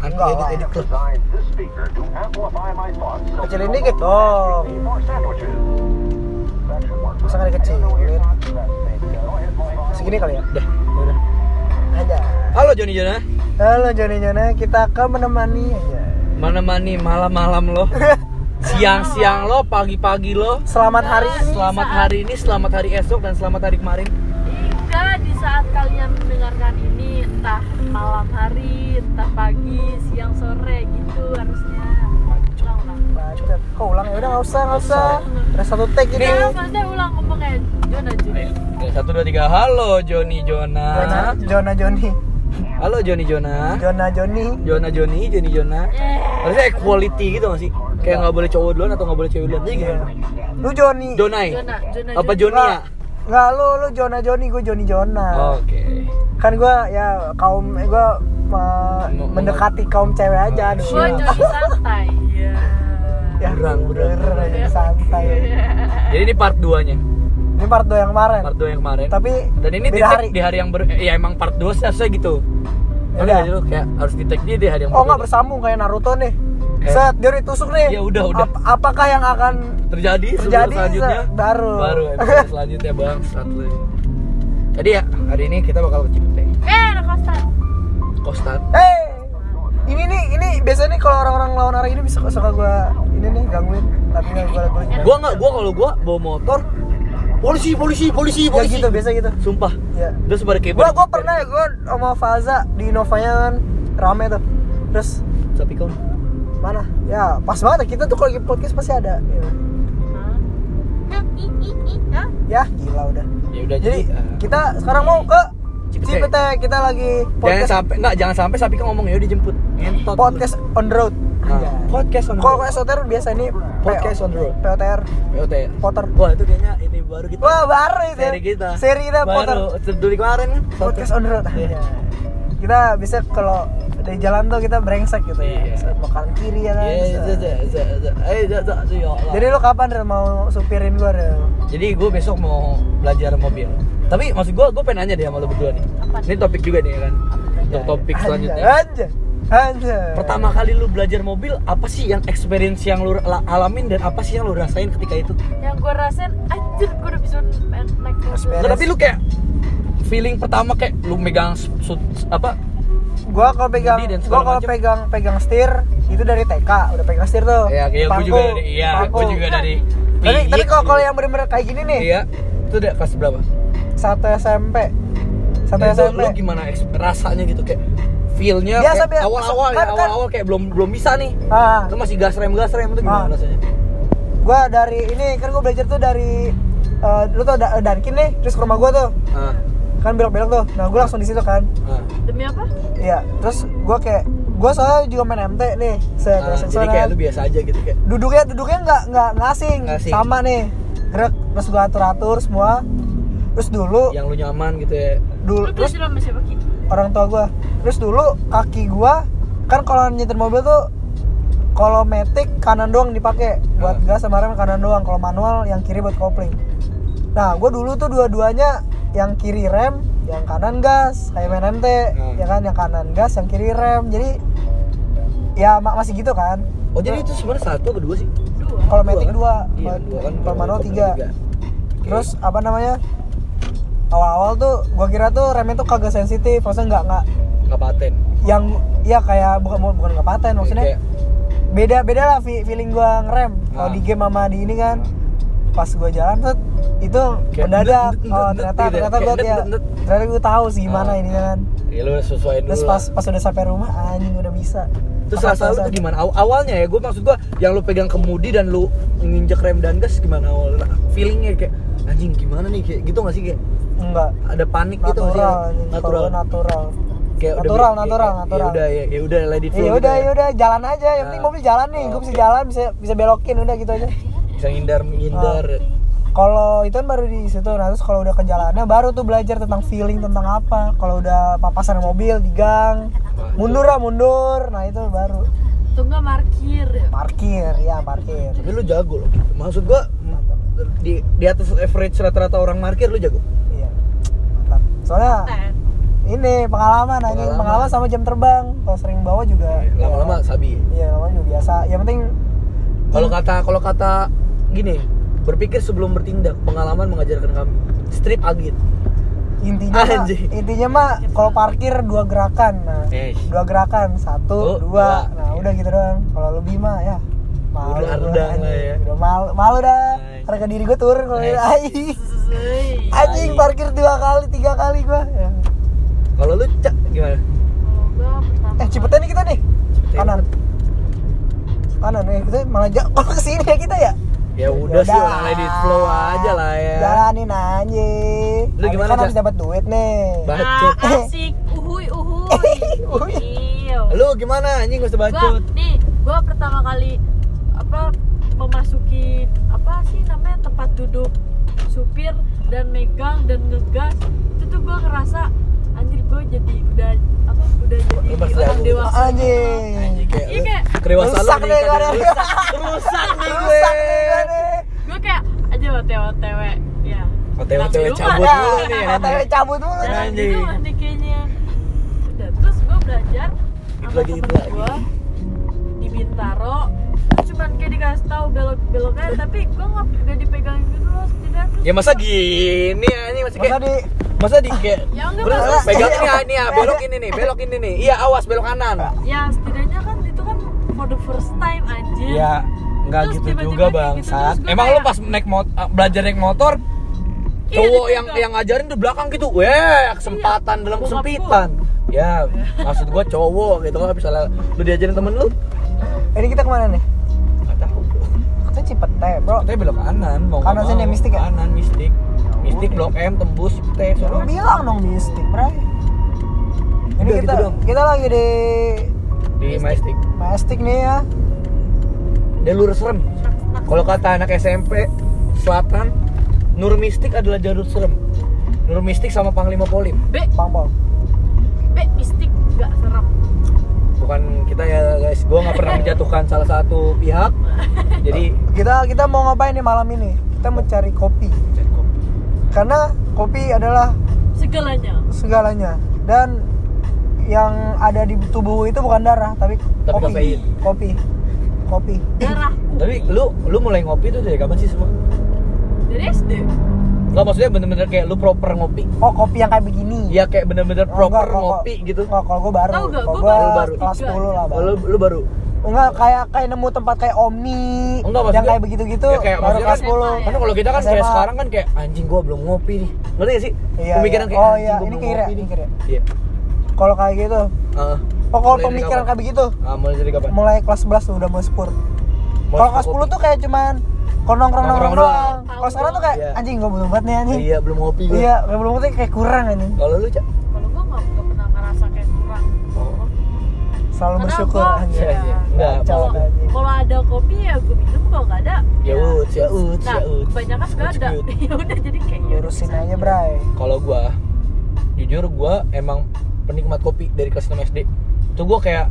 Enggak edit lah. edit tuh Kecilin dikit dong. Masa ahead, Mike. Segini kali ya? Dah, yaudah. Aja. Halo Joni Jona, Halo Joni Jona, kita akan menemani aja. mana mani malam-malam lo, siang-siang lo, pagi-pagi lo, Selamat hari selamat hari ini, selamat hari esok dan selamat hari kemarin. Saat kalian mendengarkan ini entah malam hari, entah pagi, siang, sore gitu harusnya. Ulang-ulang. Bacot. Kok ulang ya? Udah nggak usah, nggak usah. Udah satu take ini. Ya, maksudnya ulang ngomongnya Jona Juna. Oke, satu dua tiga. Halo Joni Jona, Jona. Jona Joni, Halo Joni Jona. Jona Joni. Jona Joni, Joni Jona. Eh, Harusnya equality gitu gak sih? Kayak nggak boleh cowok duluan atau nggak boleh cewek duluan. Iya. gimana? Lu Joni. Jonai. Jona, Jona, Apa Jona. Joni ya? Nggak, lu lu Jona Joni, gue Joni Jona. Oke. Kan gue ya kaum gue uh, mendekati kaum cewek aja. Oh, aduh. Gua Joni santai. Iya. Ya, Berang, berang. bener aja santai. Jadi ini part 2-nya. Ini part 2 yang kemarin. Part 2 yang kemarin. Tapi Dan ini di hari. di hari yang ber ya emang part 2 seharusnya gitu. Ya Udah udah. kayak harus di tag dia di hari yang Oh nggak berbeda. bersambung kayak Naruto nih. Eh. Set, dia ditusuk nih. Ya udah, udah. Ap- apakah yang akan terjadi Terjadi, selanjutnya se- baru. baru episode selanjutnya bang satu jadi ya hari ini kita bakal ke Cipete Eh, anak kostan. Kostan Eh, ini nih, ini biasanya nih kalau orang-orang lawan arah ini bisa suka gua ini nih gangguin, tapi nggak gua gua. gua nggak gua kalau gua bawa motor polisi polisi polisi Ya polisi gitu, biasa gitu. sumpah Ya. terus pada kayak Gua gua pernah ya gua sama Faza di Novanya kan rame tuh. Terus tapi kau mana? Ya pas banget kita tuh kalau lagi podcast pasti ada. Ya, ya gila udah. ya udah Jadi jadi, eh, kita sekarang mau ke Cipete. Cipete. Kita lagi jangan podcast sampai nggak jangan sampai sapi kan ngomong ya udah dijemput ngentot podcast on the road. Nah, podcast on the Kalau road. SOTR biasa ini Podcast on the road. POTR POT Potter. wah itu kayaknya ini baru kita Wah baru itu. seri kita Seri kita Potter. baru dari kemarin kan. Podcast on the road. Iya. Kita bisa kalau dari jalan tuh kita brengsek gitu ya. Iya. Set mau kanan kiri ya kan. Iya, iya, iya, iya, iya. Iya, iya, iya. Jadi lu kapan Rel, mau supirin gua Rel? Jadi gue besok mau belajar mobil. Tapi maksud gue, gue pengen nanya deh sama lo berdua nih. Apa? Ini topik juga nih kan. Untuk topik selanjutnya. Aja. Aja. Pertama kali lu belajar mobil, apa sih yang experience yang lu la- alamin dan apa sih yang lu rasain ketika itu? Yang gue rasain, anjir gue udah bisa naik mobil. Nggak, tapi lu kayak feeling pertama kayak lu megang apa? Gua kalau pegang gua kalau pegang pegang setir itu dari TK, udah pegang setir tuh. Ya, kayak Pangku, juga dari iya, juga dari Tapi tapi kalau kalau yang bener-bener kayak gini nih, Iya. Itu udah kelas berapa? satu SMP. Satu Nah, SMP. lu gimana rasanya gitu kayak feelnya Biasa, kayak biasa. awal-awal Kan- ya kan- awal-awal kayak belum belum bisa nih Ah, lu masih gas rem gas rem itu gimana Ah. rasanya gua dari ini kan gua belajar tuh dari eh, lu tuh da Dunkin nih, terus ke rumah gua tuh. ah, Kan belok-belok tuh. Nah, gua langsung di situ kan. ah. Demi apa? Iya, terus gua kayak gua soalnya juga main MT nih. Set, Ah, set, jadi kayak kan. lu biasa aja gitu kayak duduknya duduknya nggak nggak ngasing, Nggak asing. sama nih. Gerak terus gua atur-atur semua. Terus dulu yang lu nyaman gitu ya dulu Lu terus sama siapa Ki? orang tua gua. Terus dulu kaki gua kan kalau nyetir mobil tuh kalau metik kanan doang dipakai buat Ah. gas sama rem kanan doang kalau manual yang kiri buat kopling nah gua dulu tuh dua-duanya yang kiri rem yang kanan gas kayak main MT Ah. ya kan? Yang kanan gas yang kiri rem. Jadi ya ma- masih gitu kan. Oh jadi itu sebenarnya satu atau dua sih? Dua. kalau metik kan? dua. iya kalau- dua kan kalau manual tiga. Terus apa namanya? Awal-awal tuh gua kira tuh remnya tuh kagak sensitif maksudnya nggak nggak nggak paten. yang ya kayak bukan bukan nggak paten maksudnya Kayak- beda beda lah fe- feeling gua ngerem. Kalau Ah. di game sama di ini kan pas gua jalan tuh itu Kayak mendadak oh ndet, ternyata gitu ya? ternyata Kayak gua ndet, ya ternyata tahu sih gimana Ah. ini kan. Ya lu sesuaiin terus dulu pas lah. pas udah sampai rumah anjing udah bisa. Terus Pas- rasa lu pas- tuh gimana? Aw- awalnya ya gue maksud gua yang lu pegang kemudi dan lu nginjek rem dan gas gimana? Awal feelingnya kayak anjing gimana nih? Kayak gitu gak sih kayak? Enggak. Ada panik gitu nggak sih? Natural natural. gua natural. Kayak udah Natural, ya- natural, ya, natural. ya udah ya, ya udah let it flow ya gitu udah ya udah jalan aja. Yang penting Nah. mobil jalan nih Oh, gua bisa oke. jalan bisa bisa belokin udah gitu aja bisa ngindar menghindar kalau itu kan baru di situ nah terus kalau udah ke jalannya baru tuh belajar tentang feeling tentang apa. Kalau udah papasan mobil di gang mundur lah mundur. Nah itu baru. Tuh nggak parkir. parkir ya parkir. Tapi lu jago loh. Maksud gua di di atas average rata-rata orang parkir lu jago. Iya. Mantap. Soalnya Ten. ini pengalaman anjing. Pengalaman. pengalaman sama jam terbang. Kalau sering bawa juga lama-lama sabi. Iya lama juga biasa. Yang penting kalau kata kalau kata gini berpikir sebelum bertindak pengalaman mengajarkan kami strip agit. Intinya mah, intinya mah kalau parkir dua gerakan. Nah Eh. dua gerakan satu Oh, dua. dua. nah udah gitu doang. Kalau lebih mah ya. Malu Udah lah anjing. ya. udah malu malu dah. Nice. harga diri gue turun kalau anjing parkir dua kali tiga kali gua. Ya. kalau lu cak gimana? Kalau gua pertama eh Cipete nih kita nih. Cipete. kanan. Kanan eh kita malah jauh ke sini ya kita ya ya udah sih orang let it flow aja lah ya. Jalanin aja. Lu gimana, kan habis dapat duit nih. Bacot. Ah, asik. Uhuy. Uhuy. Iya. lu gimana? Anjing gak usah gua bacot. nih gua pertama kali apa memasuki apa sih namanya tempat duduk supir dan megang dan ngegas. Itu tuh gua ngerasa anjir gua jadi udah apa udah jadi pasti orang dewasa anjing anjing kayak Iya, kayak kerewasaan rusak nih nih. rusak rusak nih gue gua kayak aja otw otw ya OTW rumah cabut dah. mulu nih anjing. cabut di Anjing. rumah nih kayaknya udah terus gue belajar Itu lagi, itu lagi. gue di Bintaro cuman kayak dikasih tahu belok beloknya tapi gue nggak dipegangin gitu loh setidaknya ya masa gini anjing masih kayak masa di kayak Ya enggak, Terus Mas. pegang ini ah, ini ya belok ini nih belok ini nih. Iya awas belok kanan. Ya setidaknya kan itu kan for the first time anjir. Ya nggak Terus gitu tiba-tiba juga kayak bang gitu, gua emang lu kayak- pas naik mot- ah, belajar naik motor Iya, cowok dipegang. yang yang ngajarin di belakang gitu weh kesempatan dalam bokap kesempitan. Ya maksud gua cowok gitu kan misalnya lu diajarin temen lu. Ini kita ke mana nih? Nggak tahu. Kita Cipete bro. Katanya belok kanan mau Kanan sini. Mistik ya? kanan mistik mistik blok M tembus Ya, lu sono. bilang dong mistik bray. Ini Udah, kita gitu doang. kita lagi di di mistik. Mastik nih ya. Dia lurus serem. Kalau kata anak SMP selatan Nur Mistik adalah jalur serem. Nur Mistik sama Panglima Polim. B Bang Pol B mistik gak serem. Bukan kita ya guys. Gua nggak pernah menjatuhkan salah satu pihak. Jadi kita kita mau ngapain nih malam ini? Kita mencari kopi. Cari kopi karena kopi adalah segalanya. segalanya. Dan yang ada di tubuh itu bukan darah tapi, Tapi kopi. kafein. kopi. Kopi. Darahku. Tapi lu lu mulai ngopi tuh dari kapan sih semua? Dari SD nggak maksudnya bener-bener kayak lu proper ngopi? Oh kopi yang kayak begini. Iya kayak bener-bener Oh, proper enggak, kalau- ngopi gitu? Enggak, kalau gue baru. Kalau Gua gue baru- baru. kelas tiga. 10 lah Oh, baru lu, lu baru enggak kayak kayak nemu tempat kayak Omni Enggak, yang kayak begitu-gitu ya kayak baru kelas kan, 10 SMA karena kalau kita kan kayak sekarang kan kayak anjing gua belum ngopi nih. Ngerti gak sih? Iya, pemikiran iya. kayak Oh, iya, gua ini belum kira, ngopi ini kira. iya. Kalau kayak gitu. Heeh. oh kalau pemikiran kayak begitu? Ah, mulai dari kapan? Mulai kelas 11 tuh udah sepur Mulai kalau kelas kopi. 10 tuh? kayak cuman kalau nongkrong nongkrong doang. kalau sekarang tuh kayak Iya. anjing gue butuh banget nih anjing. Iya belum ngopi gua. Iya belum ngerti kayak kurang anjing. Kalau lu cak selalu Karena bersyukur gua- anjing. Iya, iya. Enggak, kalau anjing. kalau ada kopi ya gue minum kalau nggak ada ya uts ya uts. Nah ya uts kebanyakan nggak Uts ada. ya udah jadi kayak ya lurusin bisa aja bray. Kalau gua jujur gua emang penikmat kopi dari kelas 6 SD itu gua kayak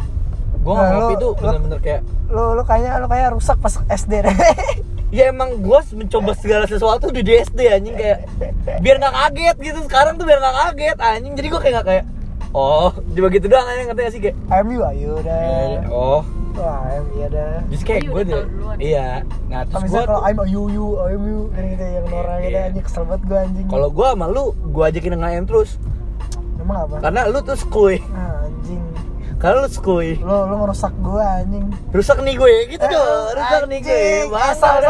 gua nggak Nah, ngopi lu- tuh bener-bener kayak lu lu kayaknya lu kayak rusak pas SD deh ya emang gua mencoba segala sesuatu di SD anjing kayak biar nggak kaget gitu. Sekarang tuh biar nggak kaget anjing. Jadi gua kayak nggak kayak oh coba gitu doang anjing ngerti gak sih kayak MU ayo dah oh. Wah MU ya dah jadi kayak Iya, gue udah deh. iya nah Kalau terus gua kalau tuh- I'm a you you I'm you kan gitu yang Nora gitu Iya. anjing kesel banget gue anjing. Kalau gua sama lu gua ajakin nge terus. Emang apa? Karena lu tuh skuy Ah, anjing. Karena lu skuy lu lu ngerusak gue anjing. Rusak nih gue gitu Eh, dong. Rusak nih gue. anjing. Masa Eh,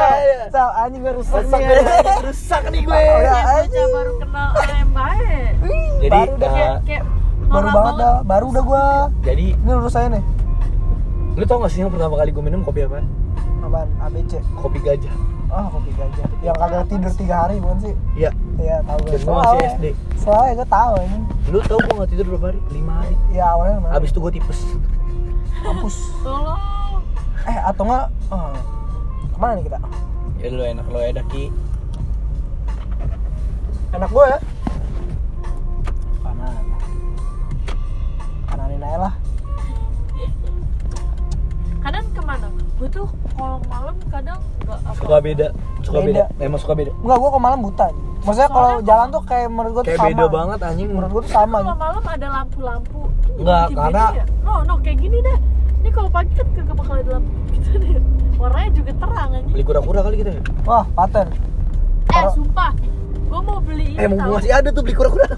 sal, ya. anjing gue rusak rusak nih anjing. rusak nih gue. Udah. anjing. baru kenal ayam baik. Jadi baru kayak kayak baru banget dah. Baru dah gue jadi ini lurus saya nih. lu tau gak sih yang pertama kali gue minum kopi apa apaan? ABC kopi gajah. Oh kopi gajah. Yang kagak tidur tiga hari bukan sih? Iya. Iya tahu gue gua masih SD. soalnya gue tahu anjing lu tau gue gak tidur berapa hari? Lima hari. Ya awalnya ke mana abis itu gue tipes. Kampus tolong. Eh atau enggak oh. ke mana nih kita? Ya lu enak lu enak ki. Enak gue ya gue tuh kalau malam kadang nggak apa suka beda suka beda, Beda. emang suka beda? Enggak, gua ke malam buta. Maksudnya kalau jalan tuh kayak menurut gua tuh kayak sama. beda banget anjing. Menurut gua tuh sama. kalau malam ada lampu-lampu Nggak, karena- ya? no no kayak gini dah ini kalau pagi kan kagak bakal ada lampu gitu deh. Warnanya juga terang aja beli kura-kura kali kita ya? Wah, paten. eh sumpah. Gue mau beli ini eh mau masih ada tuh beli kura-kura.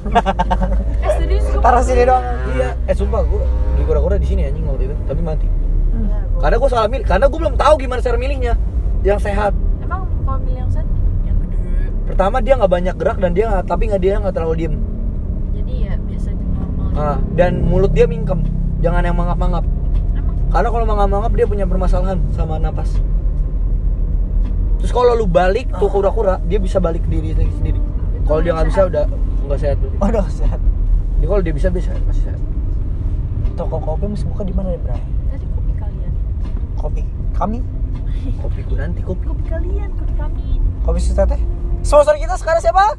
Eh serius gue Taruh sini doang. iya. Eh sumpah gua beli kura-kura di sini anjing waktu itu. Tapi mati karena gua salah milih karena gua belum tahu gimana cara milihnya. Yang sehat. Emang kalau milih yang set yang gede pertama dia nggak banyak gerak dan dia nggak- tapi nggak dia nggak terlalu diem. Jadi ya biasa di normal ah, dan mulut dia mingkem. Jangan yang mangap-mangap. Emang? Karena kalau mangap-mangap dia punya permasalahan sama napas. Terus kalau lu balik tuh kura-kura dia bisa balik diri sendiri. Kalau dia nggak bisa udah nggak sehat. Tuh Waduh, sehat. jadi kalau dia bisa bisa masih sehat. Toko kopi masih buka di mana ya, Bray? Kopi kami, kopi gue nanti kopi kopi kalian kopi kami kopi susu teh. Sponsor kita sekarang siapa?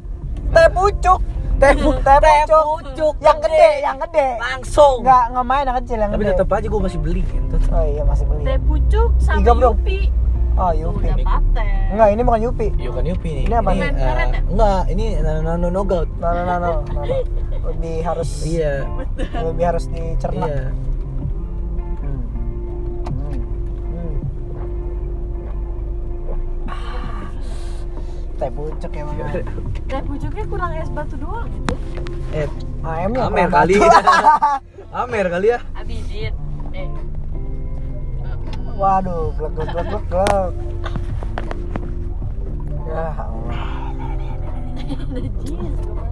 Teh pucuk. Teh pu- teh pucuk. pucuk Yang gede, yang gede. langsung Enggak, enggak main yang kecil yang tapi gede. tetap aja gue masih beli gitu Oh iya, masih beli. teh pucuk sama Tiga, yupi Oh, Yupi. udah paten Enggak, ini bukan Yupi. Iya kan Yupi nih. Ini apa nih? eh, ya? enggak, ini nano no gout. No, no, no, no, no, no. Lebih harus Iya. lebih harus dicerna. Iya. Teh pucuk emang. teh pucuknya kurang es batu doang gitu Eh, Amer kurang kali. Amer kali ya. Abidin eh Waduh, glek glek glek glek glek. Ya Allah.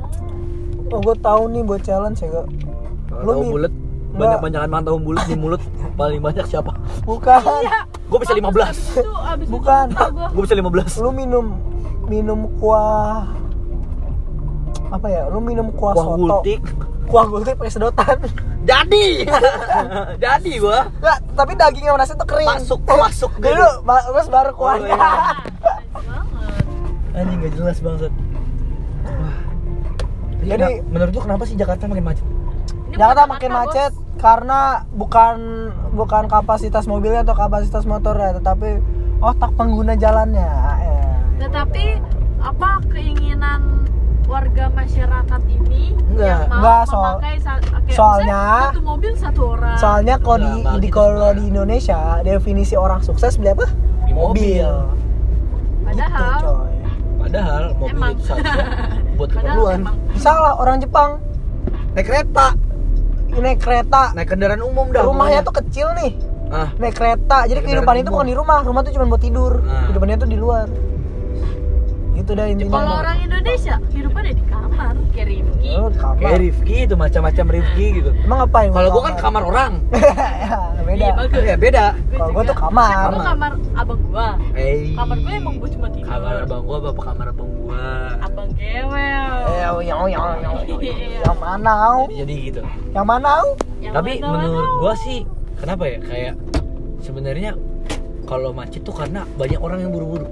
Oh, gue tahu nih buat challenge ya, Gak? Lu Tahu bulat. Enggak. Banyak-banyakan mantau bulat di mulut paling banyak siapa? Bukan. iya Gue bisa 15. Abis itu abis itu Bukan. Gue bisa 15. Lu minum minum kuah apa ya? Lu minum kuah, Kuah soto. gultik. Kuah gultik pakai sedotan. Jadi. Jadi gua. Enggak, tapi dagingnya nasi tuh kering. Masuk, masuk gitu. Dulu, terus baru kuahnya. Oh, iya. Anjing gak jelas banget. Wah. Jadi, Jadi- menurut lu kenapa sih Jakarta makin macet? Ini Jakarta makin Bos. macet karena bukan bukan kapasitas mobilnya atau kapasitas motornya, tetapi otak pengguna jalannya. Tetapi apa keinginan warga masyarakat ini Enggak. yang mau Enggak, soal- memakai kayak soalnya- satu mobil satu orang Soalnya kalau di, Enggak, enggak di gitu kalau di Indonesia definisi orang sukses beli apa? Di mobil. padahal Gitu, coy. Padahal mobil Emang. itu seharusnya buat keperluan. Salah orang Jepang Naik kereta, naik kereta, naik kendaraan umum dah. rumahnya tuh kecil nih, ah, naik kereta. Jadi Naik kehidupan itu bukan di rumah, rumah tuh cuma buat tidur. Nah. Kehidupannya tuh di luar. Gitu dah intinya. kalau orang Indonesia kehidupannya di kamar kayak Rifki Oh, kamar. kayak Rifki itu macam-macam Rifki gitu. Emang ngapain? Kalau gua kan kamar orang. ya, beda. Iya, bagus. Ya beda. Kalau gua juga. tuh kamar. Kan gua kamar abang gua Eh. kamar gua emang gua cuma tidur Kamar abang gua apa kamar abang gua? abang gewel Eh, yang yang yang yang Iya. yang mana? Au? Jadi, jadi gitu. Yang mana? Yang Tapi menurut gua sih kenapa ya kayak sebenarnya kalau macet tuh karena banyak orang yang buru-buru.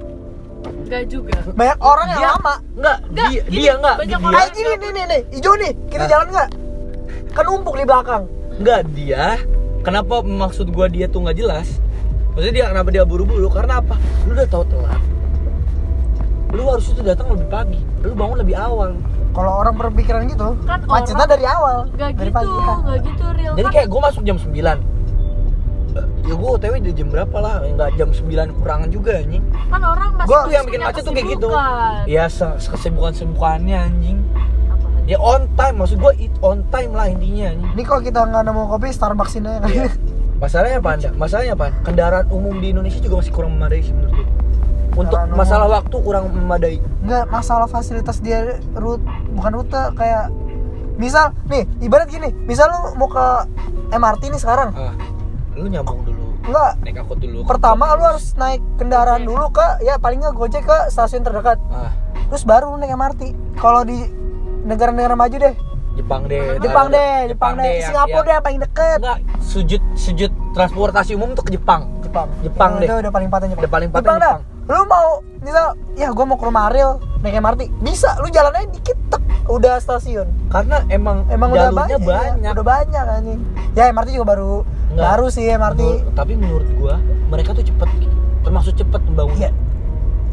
Enggak juga Banyak orang yang Dia- lama. Enggak, Enggak, dia gini, dia enggak, banyak dia Ah, ini nih nih nih, hijau nih. Hah? jalan nggak? Kan numpuk di belakang. enggak dia. Kenapa maksud gua dia tuh nggak jelas? Maksudnya dia kenapa dia buru-buru? Karena apa? Lu udah tahu telat. Lu harus itu datang lebih pagi. Lu bangun lebih awal. Kalau orang berpikiran gitu, Kan macetnya orang- dari awal. enggak dari gitu pagi. enggak gitu real Jadi kan kayak gua masuk jam 9 Ya gua OTW di jam berapa lah? Enggak jam 9 kurangan juga anjing. kan orang masih Gua- Itu yang bikin macet tuh kayak gitu. kesibukan. Ya se- kesibukan-kesibukannya anjing. Apaan? Ya on time maksud gua it on time lah intinya anjing. Ini kalau kita nggak nemu kopi, Starbucks ini aja. Iya. Masalahnya apa anda? Masalahnya apa? Kendaraan umum di Indonesia juga masih kurang memadai sih menurut gue. Untuk Kendaraan masalah umum. waktu kurang memadai. Nggak masalah fasilitas dia rute, bukan rute kayak misal nih ibarat gini, misal lu mau ke MRT nih sekarang, Ah, lu nyambung dulu, enggak. Naik angkot dulu. pertama lu harus naik kendaraan dulu ke ya paling nggak gojek ke stasiun terdekat. Ah, terus baru lu naik MRT kalau di negara-negara maju deh. Jepang deh. Jepang deh Jepang deh. yang- Singapura yang- deh yang paling deket. Enggak, sujud sujud transportasi umum tuh ke Jepang. Jepang. Jepang deh. itu udah paling patah Jepang. Udah paling patah Jepang dah. Lu mau misal ya gua mau ke rumah Ariel naik MRT bisa lu jalannya dikit tek udah stasiun. Karena emang, emang udah banyak, banyak. udah banyak anjing. Ya MRT juga baru Nggak. baru sih MRT Menurut- tapi menurut gua mereka tuh cepet termasuk cepet membangunnya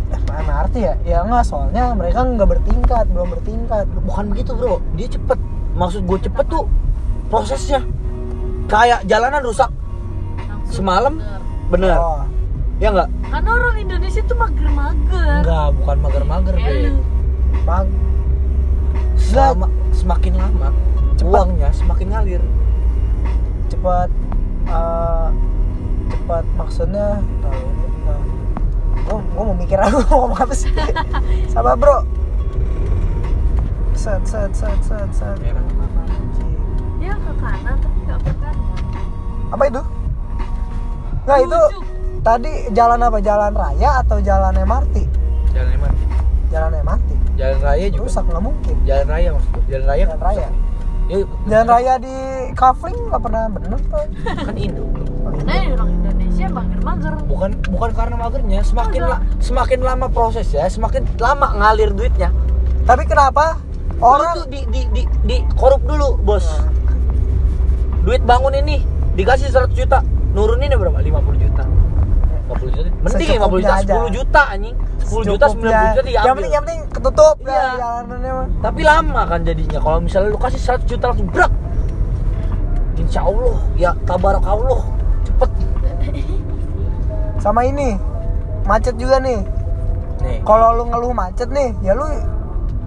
Iya. Eh, MRT ya? Ya enggak soalnya mereka nggak bertingkat belum bertingkat. Bukan begitu bro. Dia cepet. Maksud gue cepet tuh prosesnya. Kayak jalanan rusak. Langsung semalam bener. bener. Oh. Ya nggak karena orang Indonesia tuh mager-mager. Enggak, bukan mager-mager Be. lu. bang. Selama, semakin lama Cepet. uangnya semakin ngalir. Cepat eh, cepat maksudnya tahu uh, gua, gua mau mikir aku mau ngomong apa sih? Sabar bro. Set set set set set. Anjing. dia ke kanan tapi nggak ke kanan. Apa itu? Nggak itu tadi jalan apa? Jalan raya atau jalan MRT jalan emang jalan MRT jalan raya juga. Rusak nggak mungkin. Jalan raya maksud gua. jalan raya. Jalan raya ya, jalan raya di kafling nggak pernah bener tuh kan Indo. Karena ya orang Indonesia mager-mager. Bukan bukan karena magernya semakin la- semakin lama prosesnya semakin lama ngalir duitnya. Tapi kenapa? Orang orang tuh di di di, di korup dulu bos. Nah, duit bangun ini dikasih 100 juta nurunin ya berapa 50 juta 50 juta mending 50 juta aja. 10 juta anjing. 10 juta 90 secukupnya. juta yang diambil penting yang penting ketutup Iya. ya jalanannya mah. Tapi lama kan jadinya. Kalau misalnya lu kasih 100 juta langsung brak Insya Allah. Ya tabarak Allah cepet. Sama ini. Macet juga nih. Nih. Kalau lu ngeluh macet nih ya lu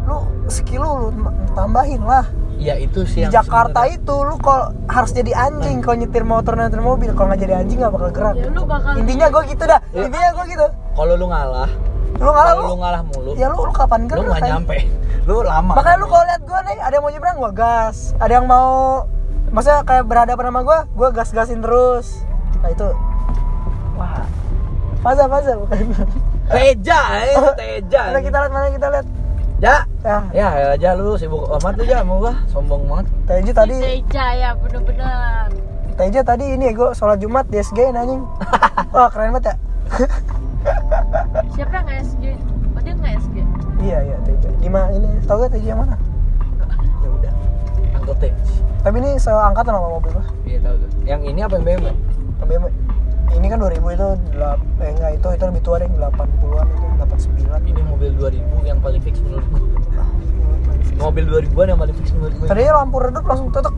lu skill lu, lu tambahin lah ya itu sih di yang Jakarta sebenarnya- itu lu kalau harus jadi anjing kalau nyetir motor nyetir mobil. Kalau nggak jadi anjing nggak bakal gerak. Ya lu bakal intinya gue gitu dah. Ya. intinya gue gitu. Kalau lu ngalah lu ngalah kalau lu lu ngalah mulu ya lu, lu kapan lu gerak nggak anjing? nyampe. Lu lama makanya lu kalau lihat gue nih ada yang mau nyebrang gue gas. Ada yang mau maksudnya kayak berhadapan sama gue gue gas gasin terus. Nah itu. Wah. Faza Faza bukan Teja eh Teja mana kita lihat mana kita lihat ya ya ya ya aja lu sibuk amat lu ya mau gua. Sombong banget. Teja tadi Teja ya bener-bener. Teja tadi ini gue sholat Jumat di SG anjing. Wah keren banget ya siapa yang SG oh dia nggak SG iya iya Teja di mana ini tau gak Teja yang mana? Ya udah angkot teh tapi ini seangkatan sama mobil gua? Iya tahu tuh yang ini apa yang BMW BMW ini kan 2000 itu delap, eh enggak itu itu lebih tua deh 80-an itu 89 ini mobil 2000 yang paling fix menurut gua. Mobil 2000-an yang paling fix menurut gua. Tadinya lampu redup langsung tutup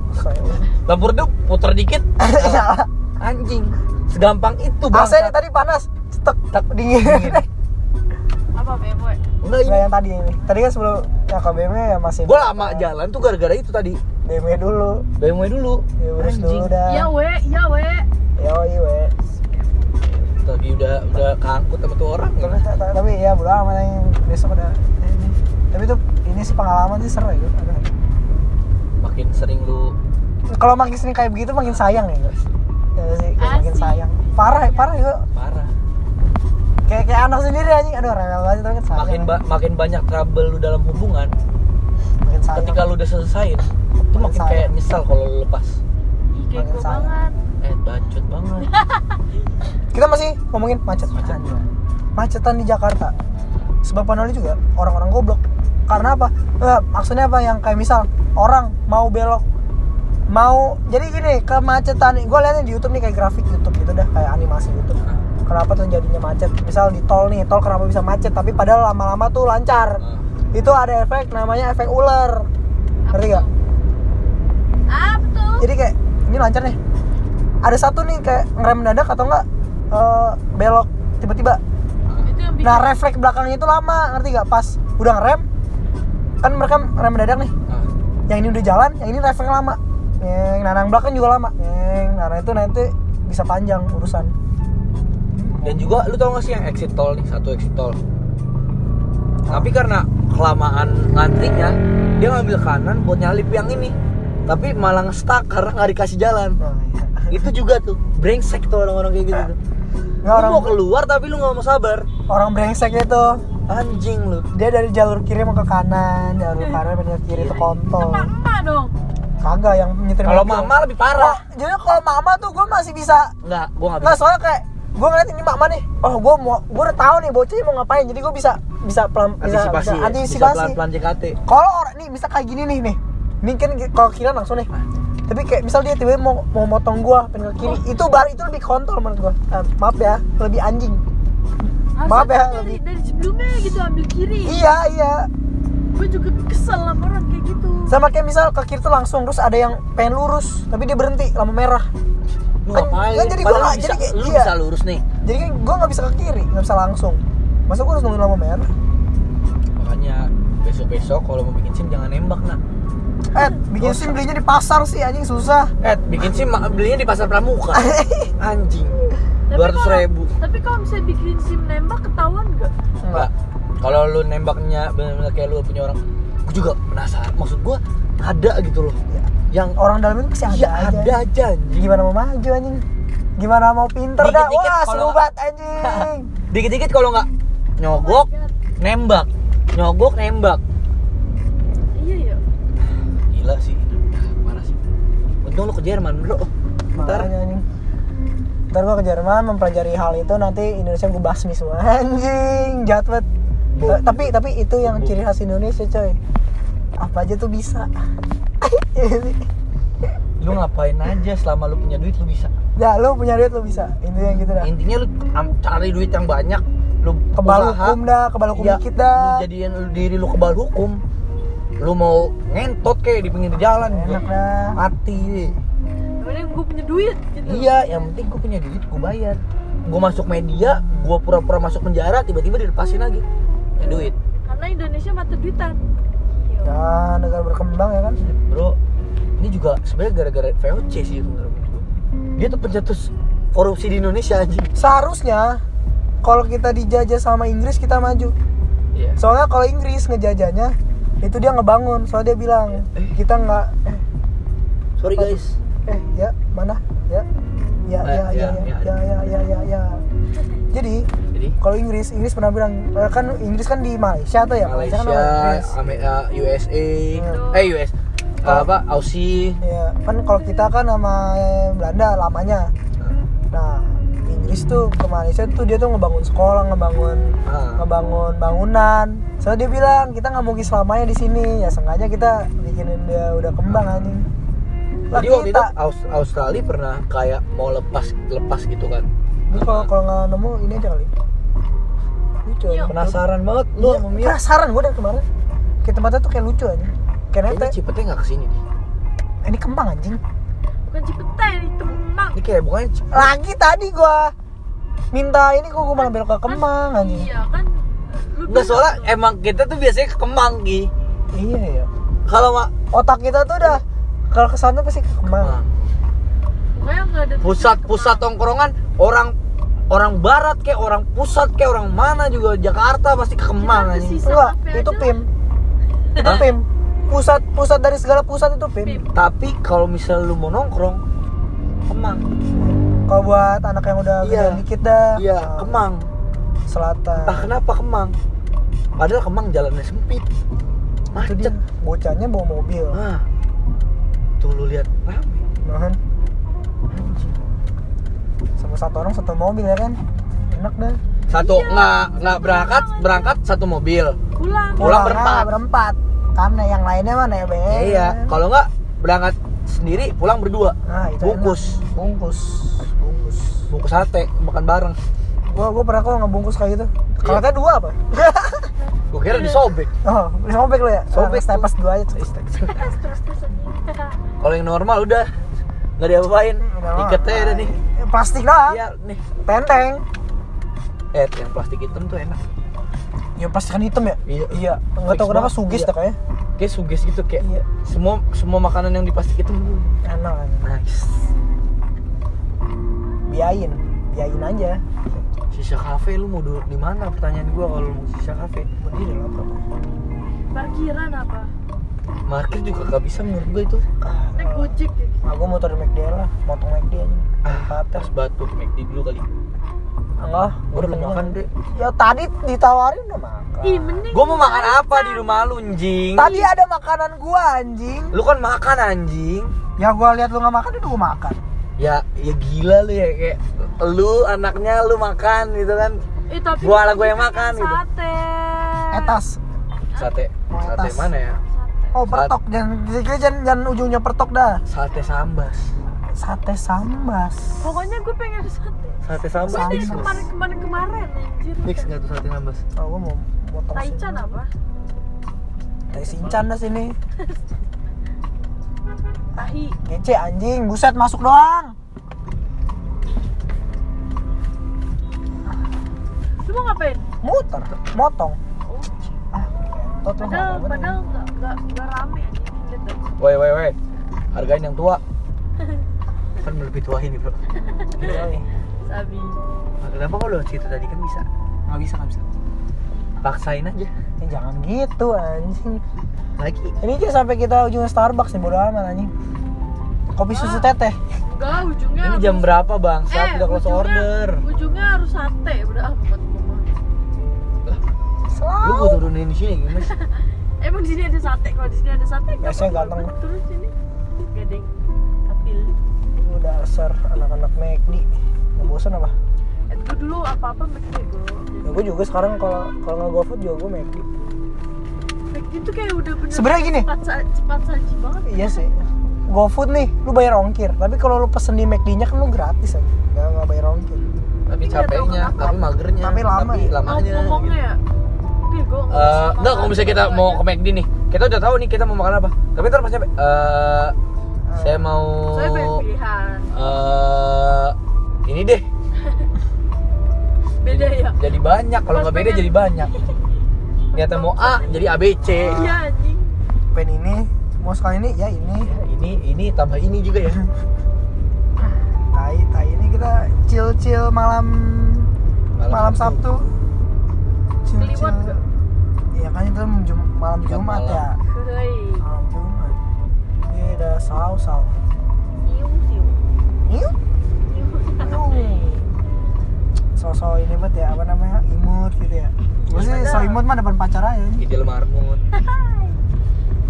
lampu redup puter dikit. Nyala. anjing. Segampang itu AC bang nih tadi panas. Stek Tak dingin. Dingin. apa BMW enggak ini. Enggak yang tadi ini. Tadi kan sebelum ya ke BMW ya masih gua lama jalan tuh gara-gara itu tadi. BMW dulu. BMW dulu. Ya anjing. dulu dah. Ya we. Ya we. Ya we tadi udah udah keangkut sama tuh orang kan Ta- ta- tapi ya bodo amat yang besok ada ini. Tapi itu ini sih pengalaman sih seru ya ada. Makin sering lu kalau makin sering kayak begitu makin sayang ya guys ya sih kayak makin sayang. Parah parah juga parah. Kayak kayak anak sendiri anjing aduh rewel banget tapi kan sayang. Makin ba- makin banyak trouble lu dalam hubungan makin sayang. ketika lu udah selesaiin itu makin sayang. kayak nyesal kalau lu lepas. Ih, kayak Makin sayang. banget. Eh bacot banget kita masih ngomongin macet. Macet. Macetan di Jakarta. Sebab penolnya juga orang-orang goblok. Karena apa? Eh, maksudnya apa? Yang kayak misal orang mau belok mau jadi gini kemacetan. Gue liatnya di YouTube nih kayak grafik YouTube gitu dah kayak animasi YouTube. Kenapa tuh jadinya macet? Misal di tol nih tol kenapa bisa macet? Tapi padahal lama-lama tuh lancar. Nah, itu ada efek namanya efek ular. Ngerti gak? apa tuh? Jadi kayak ini lancar nih. Ada satu nih kayak ngerem mendadak atau enggak eh, belok tiba-tiba. Itu yang bikin nah refleks belakangnya itu lama ngerti gak pas udah ngerem kan mereka ngerem mendadak nih. Nah. yang ini udah jalan yang ini refleks lama. Yang nah yang belakang juga lama. Yang nah itu nanti bisa panjang urusan. Dan juga lu tau gak sih yang exit tol nih satu exit tol? Tapi karena kelamaan ngantrinya dia ngambil kanan buat nyalip yang ini. Tapi malah nge-stuck karena nggak dikasih jalan. Nah, iya. itu juga tuh. Brengsek tuh orang-orang kayak gitu tuh Nggak, lu orang mau keluar tapi lu nggak mau sabar. Orang brengsek itu. Anjing lu. Dia dari jalur kiri mau ke kanan jalur kanan mau ke kiri itu kontol. Emak dong. Kagak yang nyetir kalau mama lebih Oh, parah jadi kalau mama tuh gue masih bisa. Nggak gua nggak Nggak bisa. soalnya kayak gue ngeliat ini mama nih, oh gue mau, gue udah tahu nih bocahnya mau ngapain, jadi gue bisa bisa pelan bisa, antisipasi bisa, ya? bisa antisipasi. pelan-pelan JKT Kalau orang nih bisa kayak gini nih nih, ini kan kalau kira langsung nih, tapi kayak misal dia tiba-tiba mau mau motong gua pengen ke kiri itu baru itu lebih kontol menurut gua. Eh, maaf ya lebih anjing. Maaf Harusnya ya, dari, lebih- dari sebelumnya gitu ambil kiri. Iya iya. Gue juga kesel sama orang kayak gitu. Sama kayak misal ke kiri tuh langsung terus ada yang pengen lurus tapi dia berhenti lampu merah. Lu Kan- ngapain? kan jadi gua bisa, jadi kayak- lu iya. bisa lurus nih. jadi kan gua nggak bisa ke kiri nggak bisa langsung. Masa gua harus nungguin lampu merah? Makanya besok-besok kalau mau bikin SIM jangan nembak nak. Eh bikin sim belinya di pasar sih anjing susah Eh, bikin SIM belinya di pasar pramuka. Anjing. Dua ratus ribu. tapi kalau misalnya bikin sim nembak ketahuan nggak Enggak. Kalau lu nembaknya benar-benar kayak lu punya orang, gue juga penasaran. Maksud gua ada gitu loh. Yang orang dalam itu pasti ada ya aja ada aja anjing. gimana mau maju anjing gimana mau pinter dah Dikit-dikit wah kalau- seru banget anjing Dikit-dikit kalau nggak nyogok, Oh nembak. Nyogok, nembak. Ya Gila sih. Parah sih. Untung lu ke Jerman, Bro. Ntar. Ntar gua ke Jerman mempelajari hal itu nanti Indonesia gua basmi semua. Anjing jahat banget. Tapi tapi itu yang ciri khas Indonesia coy. Apa aja tuh bisa. Lu ngapain aja selama lu punya duit lu bisa. ya lu punya duit lu bisa. Intinya gitu dah. Intinya lu cari duit yang banyak, lu kebal usaha, hukum dah kebal hukum Iya, dikit dah. Lu jadiin lu- diri lu kebal hukum. Lu mau ngentot kayak di pinggir jalan enak dah mati. Yang gue punya duit gitu Iya, yang penting gue punya duit, gue bayar. Gue masuk media, gue pura-pura masuk penjara, tiba-tiba dilepasin lagi. Ya duit. karena Indonesia mata duitan ya negara berkembang ya kan Bro, ini juga sebenarnya gara-gara VOC sih menurut gue. Dia tuh pencetus korupsi di Indonesia anjing. seharusnya kalau kita dijajah sama Inggris kita maju Iya. soalnya kalau Inggris ngejajahnya itu dia ngebangun soalnya dia bilang kita nggak eh, Sorry guys. eh ya mana? Ya. Ya Eh, ya ya ya, ya ya. ya. ya ya ya jadi Jadi? kalau Inggris Inggris pernah bilang eh, kan Inggris kan di Malaysia tuh ya Malaysia, kan nama Inggris. Ame- uh, USA, Hmm. eh US, uh, apa? Aussie. ya kan kalau kita kan sama Belanda lamanya. Nah Inggris tuh ke Malaysia tuh dia tuh ngebangun sekolah ngebangun Ah. ngebangun bangunan soalnya dia bilang kita nggak mungkin selamanya di sini ya sengaja kita bikinin dia udah kembang anjing lah Jadi waktu itu kita Aus- Australia pernah kayak mau lepas lepas gitu kan. Ini kalau kalau nggak nemu ini aja kali lucu aja. Penasaran banget lu Iya, Mia. penasaran gue dari kemarin kayak tempatnya tuh kayak lucu aja kayak nete Cipete nggak ke sini deh. ini kembang anjing bukan Cipetai ini Kemang Ini kayak Cipete. lagi tadi gua minta ini kok gua malah belok ke kembang anjing iya kan lu Enggak soalnya tuh. emang kita tuh biasanya ke Kemang Ki. iya ya Kalau mak otak kita tuh udah kalau ke sana pasti ke Nah, pokoknya nggak ada pusat-pusat tongkrongan orang orang barat kayak orang pusat kayak orang mana juga Jakarta pasti ke Kemang kesisa. enggak itu aja pim itu pim pusat pusat dari segala pusat itu pim, Pim. Tapi kalau misal lu mau nongkrong Kemang. Kalau buat anak yang udah Iya. gedean dikit dah Iya, nah, Kemang. selatan Entah kenapa Kemang. Padahal Kemang jalannya sempit. Macet. bocahnya bawa mobil Nah. Tuh lu lihat rame. Nahan. sama satu orang satu mobil ya kan enak dah Satu nggak nggak berangkat berangkat satu mobil. pulang Pulang berempat. berempat karena yang lainnya mah nebeng iya. Kalau nggak berangkat sendiri pulang berdua. nah itu Bungkus. enak. bungkus bungkus sate makan bareng. gua gua pernah kok ngebungkus kayak gitu Iya. kalau tadi dua apa Gue kira disobek. oh beli sobek lo ya Sobek Nah, stepes dua aja tuh terus terus terus Kalau yang normal udah nggak mah. Iketnya udah nih. Eh, plastik dah Iya nih. tenteng Eh, yang plastik hitam tuh enak. ya plastik kan hitam ya Iya. iya nggak tahu kenapa sugis Iya. dah kayaknya Kayak suges gitu kayak Iya. semua semua makanan yang di plastik itu enak nice. Biayain biayain aja Sisa kafe lu mau duduk di mana? Pertanyaan gua kalau lu mau sisa kafe. berdiri lah bro parkiran apa Market juga gak bisa menurut gua itu. naik gojek ya ah gua motor McD lah motong McD aja Ah, Tempatnya. tas batu McD dulu kali. enggak Gua udah kenyang. makan deh. ya tadi ditawarin udah makan ih mending Gua mau makan apa di rumah lu anjing? tadi ada makanan gua anjing Lu kan makan anjing. ya gua lihat lu nggak makan udah gua makan Ya, ya gila lu ya kayak lu anaknya lu makan gitu kan. eh tapi Gua lah gua yang makan gitu. sate etas Sate, Mau sate atas. mana ya? sate Oh, pertok. Jangan, jangan, jangan ujungnya pertok dah. Sate sambas. Sate sambas. Pokoknya gue pengen sate. Sate sambas. Gue dari kemarin kemarin kemarin anjir. Mix nggak tuh sate sambas? Oh, gua mau potong Taichan apa? Tai sinchan dah sini. Tahi. Ngece anjing, buset masuk doang. Lu mau ngapain? Muter, motong. Oh, Ah, padahal nggak padahal nggak nggak nggak rame anjing. Woi woi woi. Hargain yang tua. kan lebih tua ini bro. Sabi. Nah, kenapa kok lo situ tadi kan bisa? Nggak bisa, nggak bisa. Paksain aja. Eh, jangan gitu anjing. Lagi. Ini aja sampai kita ujung Starbucks nih bodo amat anjing. Kopi susu teteh. Enggak, ujungnya Ini harus- jam berapa bang? Saat eh, udah close ujungnya- order. Ujungnya harus sate, udah amat gua mah. Lah, lu Selalu. gua turunin di sini gimana sih? Emang di sini ada sate, kalau di sini ada sate Biasanya ganteng. Terus sini gading katil. Lu dasar anak-anak McD. Mau bosan apa? Eh, gua dulu apa-apa McD gue. Ya gue juga sekarang kalau kalau nggak GoFood juga gue McD. Tuh kayak udah bener Sebenarnya gini. cepat, sa- cepat saji banget. Iya sih. GoFood nih, lu bayar ongkir. Tapi kalau lu pesen di McD-nya kan lu gratis aja. Nggak, nggak bayar ongkir. Tapi Tapi capeknya, tapi magernya, Tapi lama ya? lamanya. Ngomongnya gitu. ya. Oke, gue Eh, enggak kalau misalnya kita mau ke McD nih, kita udah tahu nih kita mau makan apa. Tapi ntar pas nyampe, eh saya mau banyak pilihan. eh ini deh. Beda ya. Jadi banyak, kalau nggak beda jadi banyak. Niatnya mau A jadi ABC. Iya anjing. Pen ini, mau sekali ini, ya ini. Ini ini tambah ini juga ya. Tai, tai ini kita chill-chill malam malam, Sabtu. Kliwon nggak? Iya kan itu jum- malam Jumat Jumat malam. ya. Hei. Malam Jumat. Ini udah saus-saus. Siung siung. Yuk. So-so ini banget ya, apa namanya? Imut gitu ya. Gue sih so imut mah depan pacar aja. Idil marmut.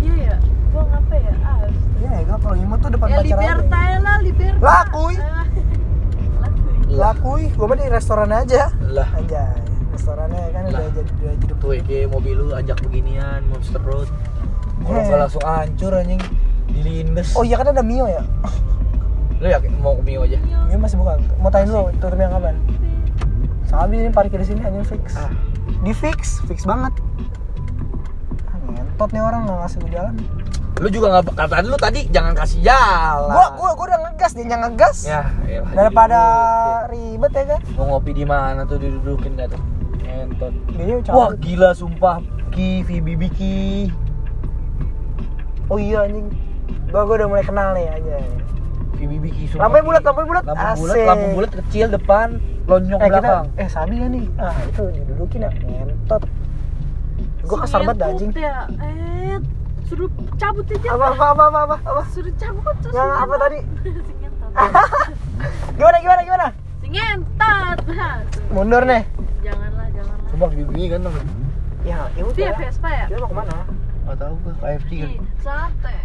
Iya ya. Gua ngapa ya? Ah. Iya ya, gua kalau imut tuh depan Ya pacar liberta aja. ya lah, liberta. Lakuy. Ah. Lakuy. Gue mah di restoran aja. Lah, Aja, restorannya kan udah jadi udah jadi tuh Ege mobil lu ajak beginian Monster Road. Kalau nggak langsung hancur anjing dilindes. Oh iya kan ada Mio ya? Lu yakin mau ke Mio aja? Mio masih buka. Mau tanya dulu tutupnya kapan? Sabi ini parkir di sini aja fix. Ah. Di fix, fix banget. Ah, ngentot nih orang nggak ngasih gue jalan. Lu juga nggak kata lu tadi jangan kasih jalan. Gua gua gua udah ngegas dia ngegas. Ya, elah, Daripada ribet ya kan? mau ngopi di mana tuh didudukin dah tuh. Entot. Dia Wah, gila sumpah. Ki, Vibi Biki. Oh iya anjing. Gua gua udah mulai kenal nih aja. Vibi Biki sumpah. Lampunya Ki. bulat, lampunya bulat. Lampu bulat, lampu bulat kecil depan, lonjong Eh kita belakang. eh sabi ya nih. Ah, itu didudukin ya. Ngentot. Gua kesar banget dah, anjing. Ya. Eh, suruh cabut aja. Apa apa apa apa apa? apa? Suruh cabut terus. Yang apa tadi? Gimana gimana gimana? Suruh. Mundur nih. Janganlah, janganlah. Sumpah Vibi Biki kan tuh. Ya, ya Itu ya udah. Vespa ya? Kita mau ke mana? Enggak tahu gua KFC kan. Ih, sate.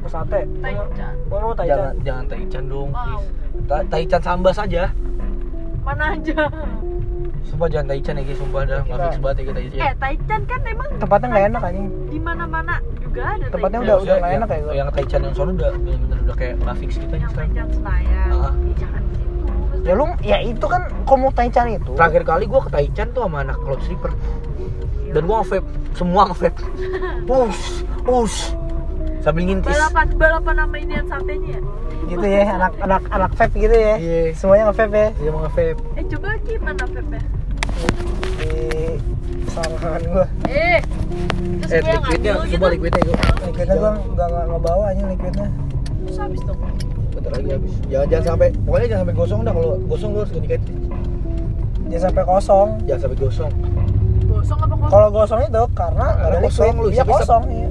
Ke sate. Taichan. Mau mau Jangan taichan. jangan taichan dong, Wow. Ta- taichan sambas aja. Mana aja. Sumpah jangan taichan ya, sumpah dah. Enggak Kita- fix banget ya kita taichan. Eh, Taichan kan emang Tempatnya nggak enak anjing. di mana-mana juga ada Tempatnya Taichan. udah- Maksudnya nggak enak ya, gua. Yang taichan yang sono udah bener-bener udah kayak nggak fix gitu aja yang. Taichan Senayan. Ah. Ih, jangan di situ. Ya lu ya itu kan mau taichan itu. Terakhir kali gua ke Taichan tuh sama anak cloud sleeper. Dan gua nge-vape, semua nge-vape. Push, push. Sambil ngintis. balapan balapan sama inian satenya ya? Gitu ya, anak anak anak vape gitu ya. Iya. Semuanya nge-vape ya. Dia mau nge-vape. Eh coba gimana vape Di sangkaan gua. Eh, terus Eh, gua yang liquidnya, coba liquidnya gua. Liquidnya gua nggak nggak ngebawa aja liquidnya. Terus habis dong. Bentar lagi habis. Jangan jangan sampai pokoknya jangan sampai gosong dah kalau gosong lu harus ganti ganti. Dia sampai kosong. Jangan sampai gosong. Gosong apa kosong? Kalau gosong itu karena nggak ada Karena kosong liquid. lu, Iya siapa- kosong iya.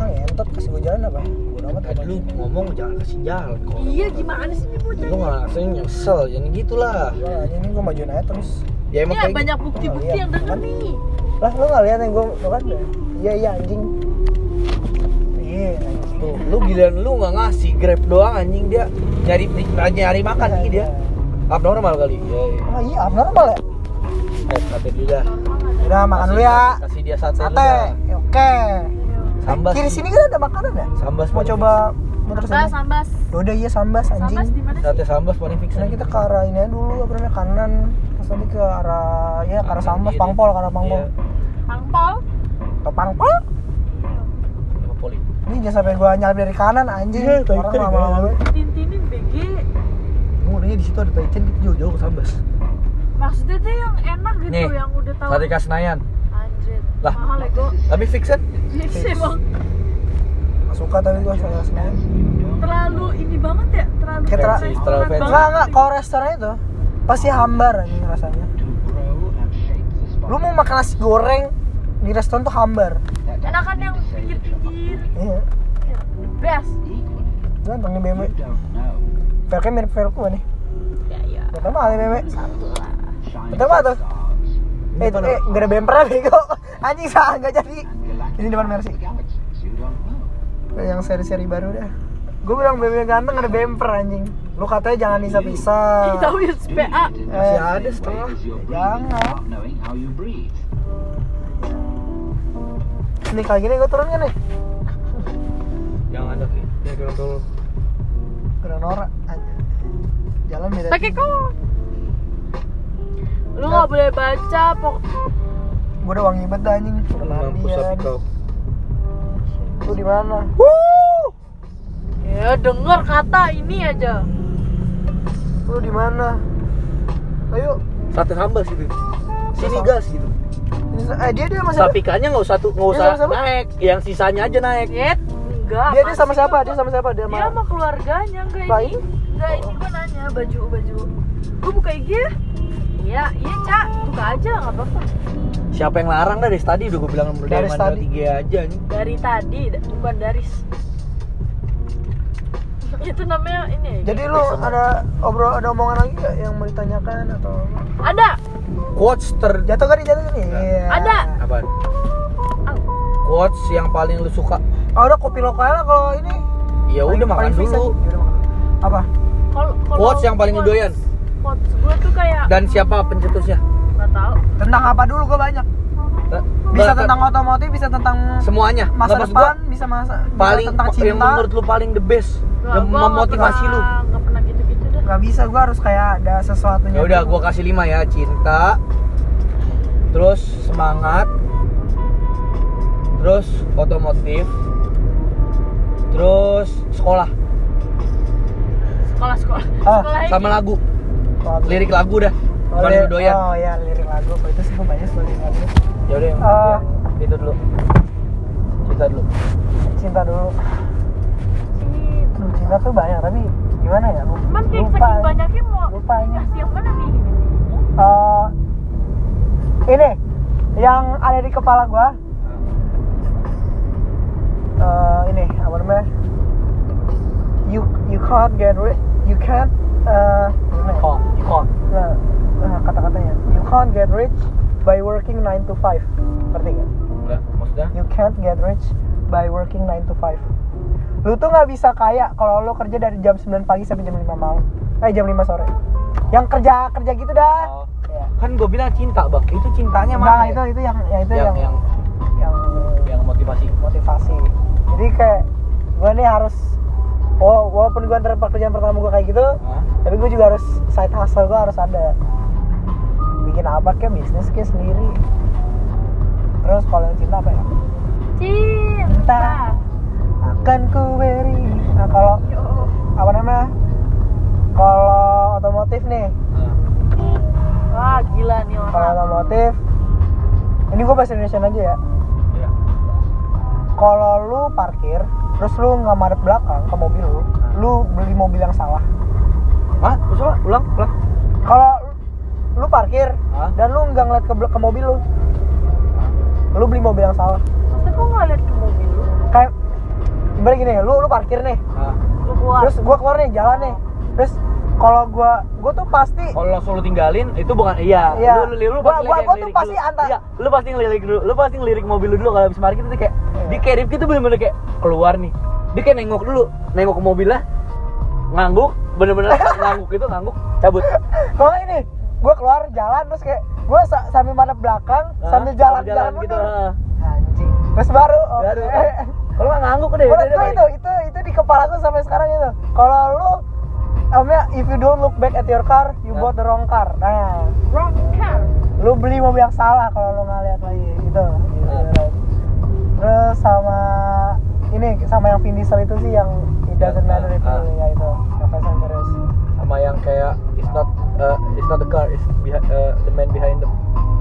Ah ngentot kasih gua jalan apa? Bodo amat. Tadi lu ngomong jangan kasih jalan kok. Iya gimana sih ini bocah? Lu nggak langsung nyesel, jangan gitulah. Aja ini gua majuin aja terus. Ya emang Ini kayak banyak gitu. bukti-bukti Oh, iya. yang denger Kan? nih. Lah lu nggak lihat yang gua lu kan? Iya iya anjing. Iya anjing. Tuh, lu giliran lu nggak ngasih grab doang anjing dia nyari nyari makan Iya, nih dia. iya. Abnormal kali. Ya, ya. Oh iya abnormal ya? Eh, sate dulu dah. Udah makan dulu ya. Kasih dia sate, Sate. Oke. Sambas. kiri sini kan ada makanan ya Sambas mau coba muter Sambas, sini sambas. yaudah iya sambas anjing Sambas di mana sih? Sate sambas paling fix. Karena kita ke arah ini dulu apa namanya kanan terus nanti ke arah ya ke arah sambas pangpol ke arah pangpol Iya, Pangpol. ke pangpol ini jangan sampai gua nyalip dari kanan anjing Iya, tahu orang lama-lama banget. Tintinin BG. Ngerinya di situ ada Taichan kita jauh-jauh ke Sambas. Maksudnya tuh yang enak gitu, Nih, yang udah tahu. Sate Senayan. Lah. Mahal ego. Tapi fix kan? Bang. Nggak suka tapi gua saya senayan Terlalu ini banget ya, terlalu Kayak terlalu- restoran terlalu fancy. banget. enggak enggak kalau restoran itu pasti hambar anjing rasanya lu mau makan nasi goreng di restoran tuh hambar Enakan yang pinggir-pinggir. iya Best. ganteng nih BMW velgnya mirip velku nih Ya ya. Betul mah BMW Satu lah. Mah tuh Eh, itu, eh, gak ada bumper bego? Anjing salah, gak jadi. Ini depan Mercy. Yang seri-seri baru dah. Gue bilang BMW ganteng ada bumper anjing. Lu katanya jangan bisa-bisa Ih, tahu ya PA. Masih ada setengah. Jangan. Nih kayak gini gue turunnya nih. Jangan ada. Ya kurang tahu. Udah norak aja Jalan beda Pakai kok. Lu nggak boleh baca pok. Gue udah wangi banget dah, anjing Udah Mampus tapi mandian kau. Lu di mana? Ya denger kata ini aja. Lu di mana? Ayo Sate sambas gitu. Sini gas gitu. Ini, eh dia dia masih Sapikannya nggak usah tuh nggak usah sama-sama? naik, yang sisanya aja naik. Yet, enggak. Dia dia sama siapa? Dia sama siapa? Dia Dia sama sama keluarganya enggak ini. Enggak ini gua nanya baju baju. Gua buka IG. Iya, iya Cak, buka aja nggak apa-apa. Siapa yang larang dah dari tadi udah gue bilang dari tadi. tiga aja nih. Dari tadi, bukan dari itu namanya ini. Jadi lu ada obrol ada omongan lagi gak yang mau ditanyakan atau ada. Quotes ter jatuh kan jatuh nih? Iya. Ada. apa? Quotes yang paling lu suka. Oh, udah kopi lokal lah kalau ini. Ya udah makan Paling fix dulu. aja. Ya udah makan. Apa? Kalau kalau Quotes yang paling quotes- ngedoyan. Quotes gua tuh kayak Dan siapa pencetusnya? nggak tahu. Tentang apa dulu gua banyak. Bisa nggak- tentang otomotif, bisa tentang semuanya. masa Nggak, maksud depan, gua bisa masa bisa paling tentang cinta. yang menurut lu paling the best Nggak, yang gua nggak memotivasi lu. nggak pernah gitu-gitu dah. Gak bisa, gua harus kayak ada sesuatunya. Ya udah gua kasih lima ya, cinta. Terus semangat. Terus otomotif. Terus sekolah Sekolah sekolah. Ah, Sekolah sama lagu. Lagu. Lirik lagu dah. Oh, doyan. Oh iya, lirik lagu. Kalau itu sih banyak lirik lagu. Ya udah, Ah. ya, itu dulu. Cinta dulu. Cinta dulu. Aduh, cinta tuh banyak, tapi gimana ya? Lu- Cuman kayak lupa. saking banyaknya mau Lupa ini. kasih yang mana nih? Eh, ini yang ada di kepala gua Eh, ini apa namanya you you can't get rid you can't uh, gimana ya? Kok. nah, nah, kata-katanya you can't get rich by working 9 to 5 ngerti gak? Enggak, maksudnya? you can't get rich by working 9 to 5 lu tuh nggak bisa kaya kalau lu kerja dari jam 9 pagi sampai jam 5 malam eh jam 5 sore yang kerja kerja gitu dah Oh. Ya. Kan gue bilang cinta, Bang. Itu cintanya Nah, mana? itu ya? itu yang yang itu yang, yang yang yang yang motivasi. motivasi. Jadi kayak gue nih harus walaupun gue ntar pekerjaan pertama gue kayak gitu, Hah? tapi gue juga harus side hustle gue harus ada bikin apa kayak bisnis kayak sendiri. Terus kalau yang cinta apa ya? Cinta. Akan ku beri. Nah kalau apa namanya? Kalau otomotif nih, Wah gila nih kalau orang. otomotif, ini gue bahasa Indonesia aja ya. ya. kalau lu parkir terus lu nggak madep belakang ke mobil lu lu beli mobil yang salah Hah? Terus apa? Ulang, ulang. kalau lu parkir Hah? dan lu nggak ngeliat ke, ke mobil lu lu beli mobil yang salah Maksudnya kok nggak lihat ke mobil lu? kayak ibarat gini lu lu parkir nih Lu keluar. terus gua keluar nih jalan nih terus kalau gua gua tuh pasti kalau langsung lu tinggalin itu bukan iya. Iya. Lu, lu, lu Gua- pasti gua- lirik- gua tuh pasti antar- Iya, lu pasti ngelirik dulu. Lu pasti ngelirik mobil lu dulu kalau habis parkir itu kayak Iya. di kayak Rifki tuh bener-bener kayak keluar nih. Dia kayak nengok dulu, nengok ke mobilnya, ngangguk, bener-bener ngangguk itu ngangguk, cabut. kalau ini gua keluar jalan terus kayak gua sa- sambil madep belakang Hah? sambil jalan jalan jalan gitu. mundur. heeh. anjing Terus baru. oke. Baru. Kalau nggak ngangguk deh. Gue deh, itu, itu, itu di kepala gue sampai sekarang itu. Kalau lu, namanya if you don't look back at your car, you Hah? bought the wrong car. Nah, wrong car lu beli mobil yang salah kalau lu nggak lihat lagi gitu. Nah. Terus sama ini sama yang Vin Diesel itu sih yang it doesn't Ya, matter itu ah. ya itu yang Fast and Furious. sama yang kayak it's not uh, it's not the car, it's uh, the man behind them.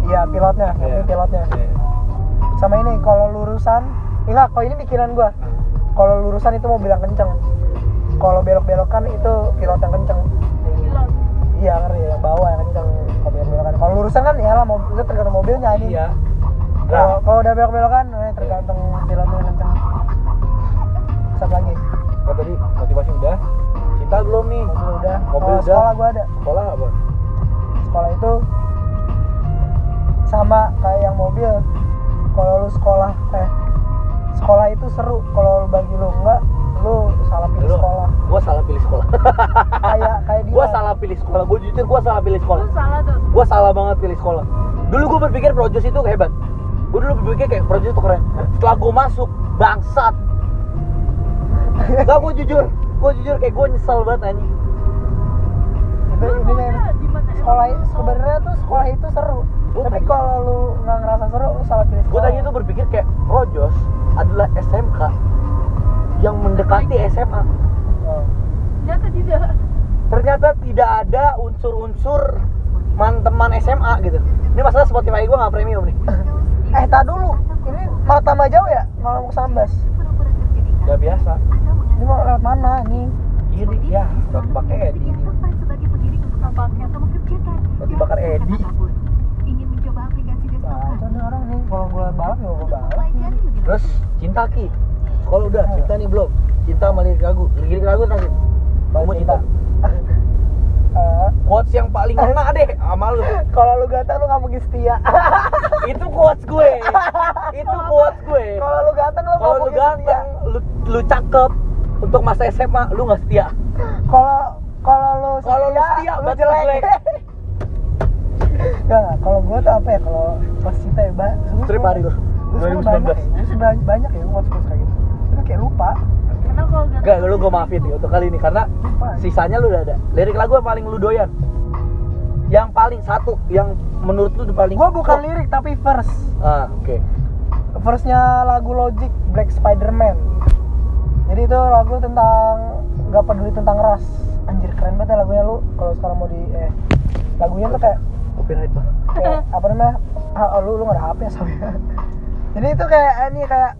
Iya pilotnya, ini pilotnya. Iya. Sama ini kalau lurusan, enggak, kalau ini pikiran gua. Kalau lurusan itu mobil yang kenceng. Kalau belok-belokan itu pilot yang kenceng. pilot Iya ngerti ya, bawah yang kenceng kalau belok-belokan. Kalau lurusan kan ya lah mobil itu tergantung mobilnya ini. Iya. Kalau Nah, kalau udah belok-belokan eh, tergantung pilotnya yang kenceng. Satu lagi, kan tadi motivasi udah. Cinta belum nih? mobil udah. Mobil udah. sekolah gua ada. Sekolah apa? Sekolah itu sama kayak yang mobil. Kalau lu sekolah eh sekolah itu seru. Kalau lu bagi lu enggak, lu salah pilih Lu- sekolah. Gua salah pilih sekolah. Kayak kayak dia. gua salah pilih sekolah. Gua jujur gua salah pilih sekolah. lu salah tuh Gua salah banget pilih sekolah. Dulu gua berpikir Projos itu hebat. Gua dulu berpikir kayak Projos itu keren. Setelah gua masuk, bangsat. Gak gua jujur. Gua jujur kayak gua nyesel banget anjing. itu sekolah sebenarnya tuh sekolah itu seru Gua tapi kalau lu nggak ngerasa seru lu salah pilih Gue sekolah tadi tuh berpikir kayak Projos adalah SMK yang mendekati SMA. Oh. ternyata tidak Ternyata tidak ada unsur-unsur man teman SMA gitu. Ini masalah Spotify gue nggak premium nih. eh tak dulu ini malah tambah jauh ya malah mau Sambas Gak biasa. ini mau lewat mana nih Ini ya, buat pakai Edi. Roti bakar Edi. nah itu nih orang nih kalau gue balap ya gue balap Terus cinta ki. Sekolah udah, cinta nih belum. Cinta sama lirik lagu. Lirik lagu terakhir. Kamu cinta. Eh, Quotes yang paling kena deh sama lu. kalau lu ganteng lu nggak mungkin setia Itu quotes gue. Itu quotes gue. kalau lu ganteng lu Kalau lu ganteng, lu, lu cakep untuk masa SMA, lu nggak setia. kalau kalau lu setia, Kalau lu setia, lu jelek, jelek. Enggak, kalau gue tuh apa ya kalau pas cinta ya mbak Strip hari lu. Gue sebenernya 2019. banyak ya, banyak ya quotes quotes kayak gitu kayak lupa. Karena gak lu gue maafin nih untuk kali ini karena Lupa. sisanya lu udah ada. Lirik lagu yang paling lu doyan. Yang paling satu, yang menurut lu paling Gue bukan lirik tapi verse. Ah, oke. Verse-nya lagu Logic, Black Spider-Man. Jadi itu lagu tentang Gak peduli tentang ras. Anjir keren banget ya lagunya lu. Kalau sekarang mau di eh Lagunya tuh kayak Copyright bang. kayak apa namanya? Ah, lu lu gak ada HP ya jadi itu kayak ini kayak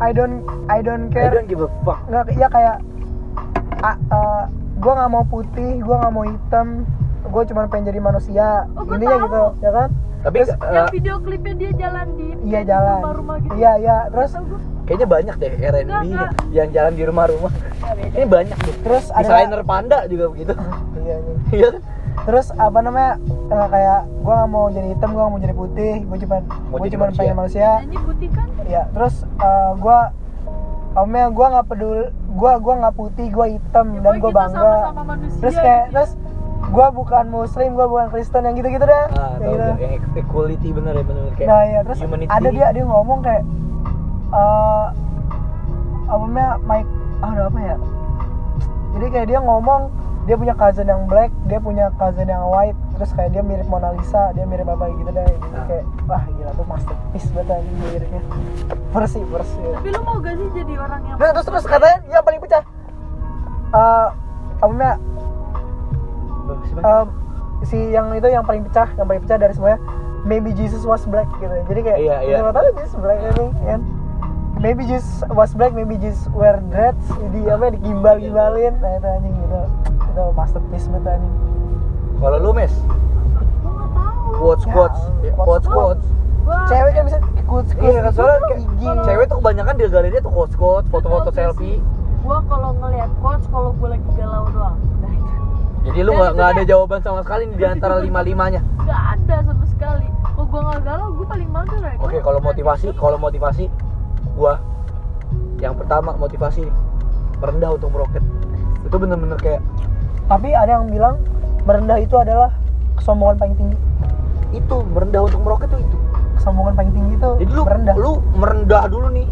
I don't I don't I care don't give a fuck. nggak ya kayak ah, eh, gue nggak mau putih gue nggak mau hitam gue cuma pengen jadi manusia Oh, intinya tahu. gitu ya kan Tapi Terus, yang eh, video klipnya dia jalan di iya di jalan rumah-rumah gitu iya iya terus kayaknya banyak deh R&B yang jalan di rumah-rumah. Ini banyak deh. terus ada Desainer panda juga begitu. iya nih Iya kan? Terus apa namanya eh, kayak gue nggak mau jadi hitam gue nggak mau jadi putih gue cuma gue cuma manusia. pengen manusia Nah, ini putih kan ya terus uh, gue omnya gue nggak peduli gue gua nggak putih gue hitam Ya, dan gue bangga sama-sama manusia terus kayak gitu ya. terus gue bukan muslim gue bukan kristen yang gitu gitu dah Ah, kayak gitu. gak? Yang equality bener ya bener kayak nah ya terus humanity. ada dia dia ngomong kayak uh, apa namanya Mike ah udah apa ya jadi kayak dia ngomong dia punya cousin yang black dia punya cousin yang white terus kayak dia mirip Mona Lisa dia mirip apa gitu deh jadi Ah. kayak wah gila tuh masterpiece banget anjing liriknya. Versi versi tapi lu mau gak sih jadi orang yang Nah, terus terus katanya yang paling pecah. Eh apa namanya? Em, si yang itu yang paling pecah yang paling pecah dari semuanya maybe Jesus was black gitu. Jadi kayak Iya, iya. nggak tahu Jesus black ini kan? Maybe Jesus was black maybe Jesus wear dreads di apa digimbal gimbalin nah itu anjing gitu itu masterpiece banget anjing. Kalau lu mes, gua gak tahu. Quotes Ya, quotes, quotes, quotes. quotes. gua cewek kan bisa ikut Iya kan soalnya cewek tuh kebanyakan di galeri tuh quotes quotes, foto-foto selfie. gua kalau ngeliat quotes kalau gua lagi galau doang. Nah Jadi lu Dan nggak nggak ada jawaban sama sekali nih di antara lima limanya. gak ada sama sekali. Kalau gua gak galau? Gua paling mager ya Oke, kalau motivasi, kalau motivasi, gua yang pertama motivasi merendah untuk meroket. Itu bener-bener kayak tapi ada yang bilang merendah itu adalah kesombongan paling tinggi itu merendah untuk meroket tuh itu. kesombongan paling tinggi itu Jadi lu merendah lu merendah dulu nih.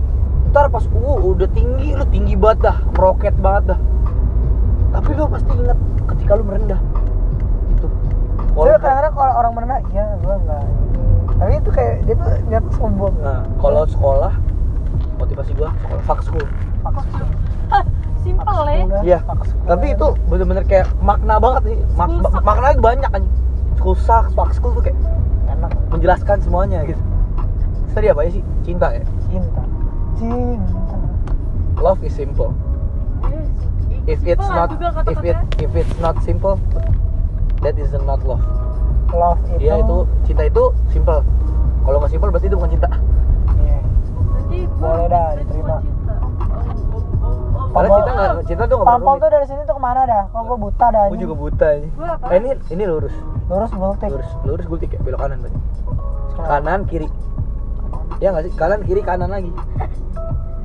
Ntar pas uh, udah tinggi lu tinggi banget dah, meroket banget dah. Tapi lu pasti ingat ketika lu merendah. Itu. Kalau kadang-kadang kalau orang merendah ya gua enggak tapi itu kayak dia tuh niat sombong nah, kalau sekolah motivasi gua sekolah school. Fuck school. Simpel dah, Iya. Tapi itu bener-bener kayak makna banget sih. Mak School ma- suck. maknanya banyak kan. Sucks, fuck school tuh kayak enak menjelaskan semuanya gitu. Tadi apa ya sih? Cinta ya. cinta cinta Love is simple. Yes. If it's not juga if it if it's not simple, that is not love. love itu Iya itu cinta itu simple. Kalau nggak simple berarti itu bukan cinta. Iya. Nanti gua Boleh dah, diterima. Padahal cinta nggak cinta tuh nggak Pampol tuh dari sini tuh ke mana dah? Kok gue buta dah? Gue ini? juga buta ini. Gua? Eh, ini ini lurus, Lurus gultik. lurus, lurus gultik ya belok kanan berarti. Kanan kiri. Ya nggak sih? Kanan kiri kanan lagi.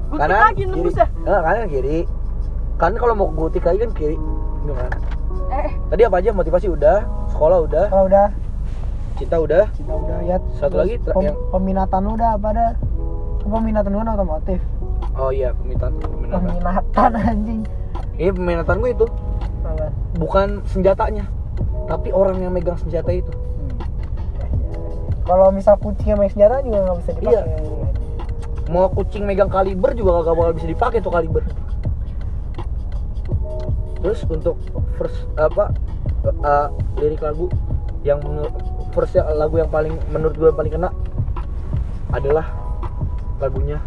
Gua kanan lagi kiri. ya. Eh, kanan kiri. Kan kalau mau gultik lagi kan kiri. Ini kanan. Eh, Tadi apa aja motivasi udah, sekolah udah, Kalau udah cinta udah. kita udah ya. Satu lagi pem- yang- peminatan udah apa dah? Peminatan lu kan otomotif. Oh iya, peminatan, peminatan. Peminatan anjing. Ini peminatan gue itu Apa? bukan senjatanya, tapi orang yang megang senjata itu. Hmm. Kalau misal kucing yang main senjata juga nggak bisa dipakai. Iya. Mau kucing megang kaliber juga gak bakal bisa dipakai tuh kaliber. Terus untuk first apa uh, lirik lagu yang first ya- lagu yang paling menurut gue paling kena adalah lagunya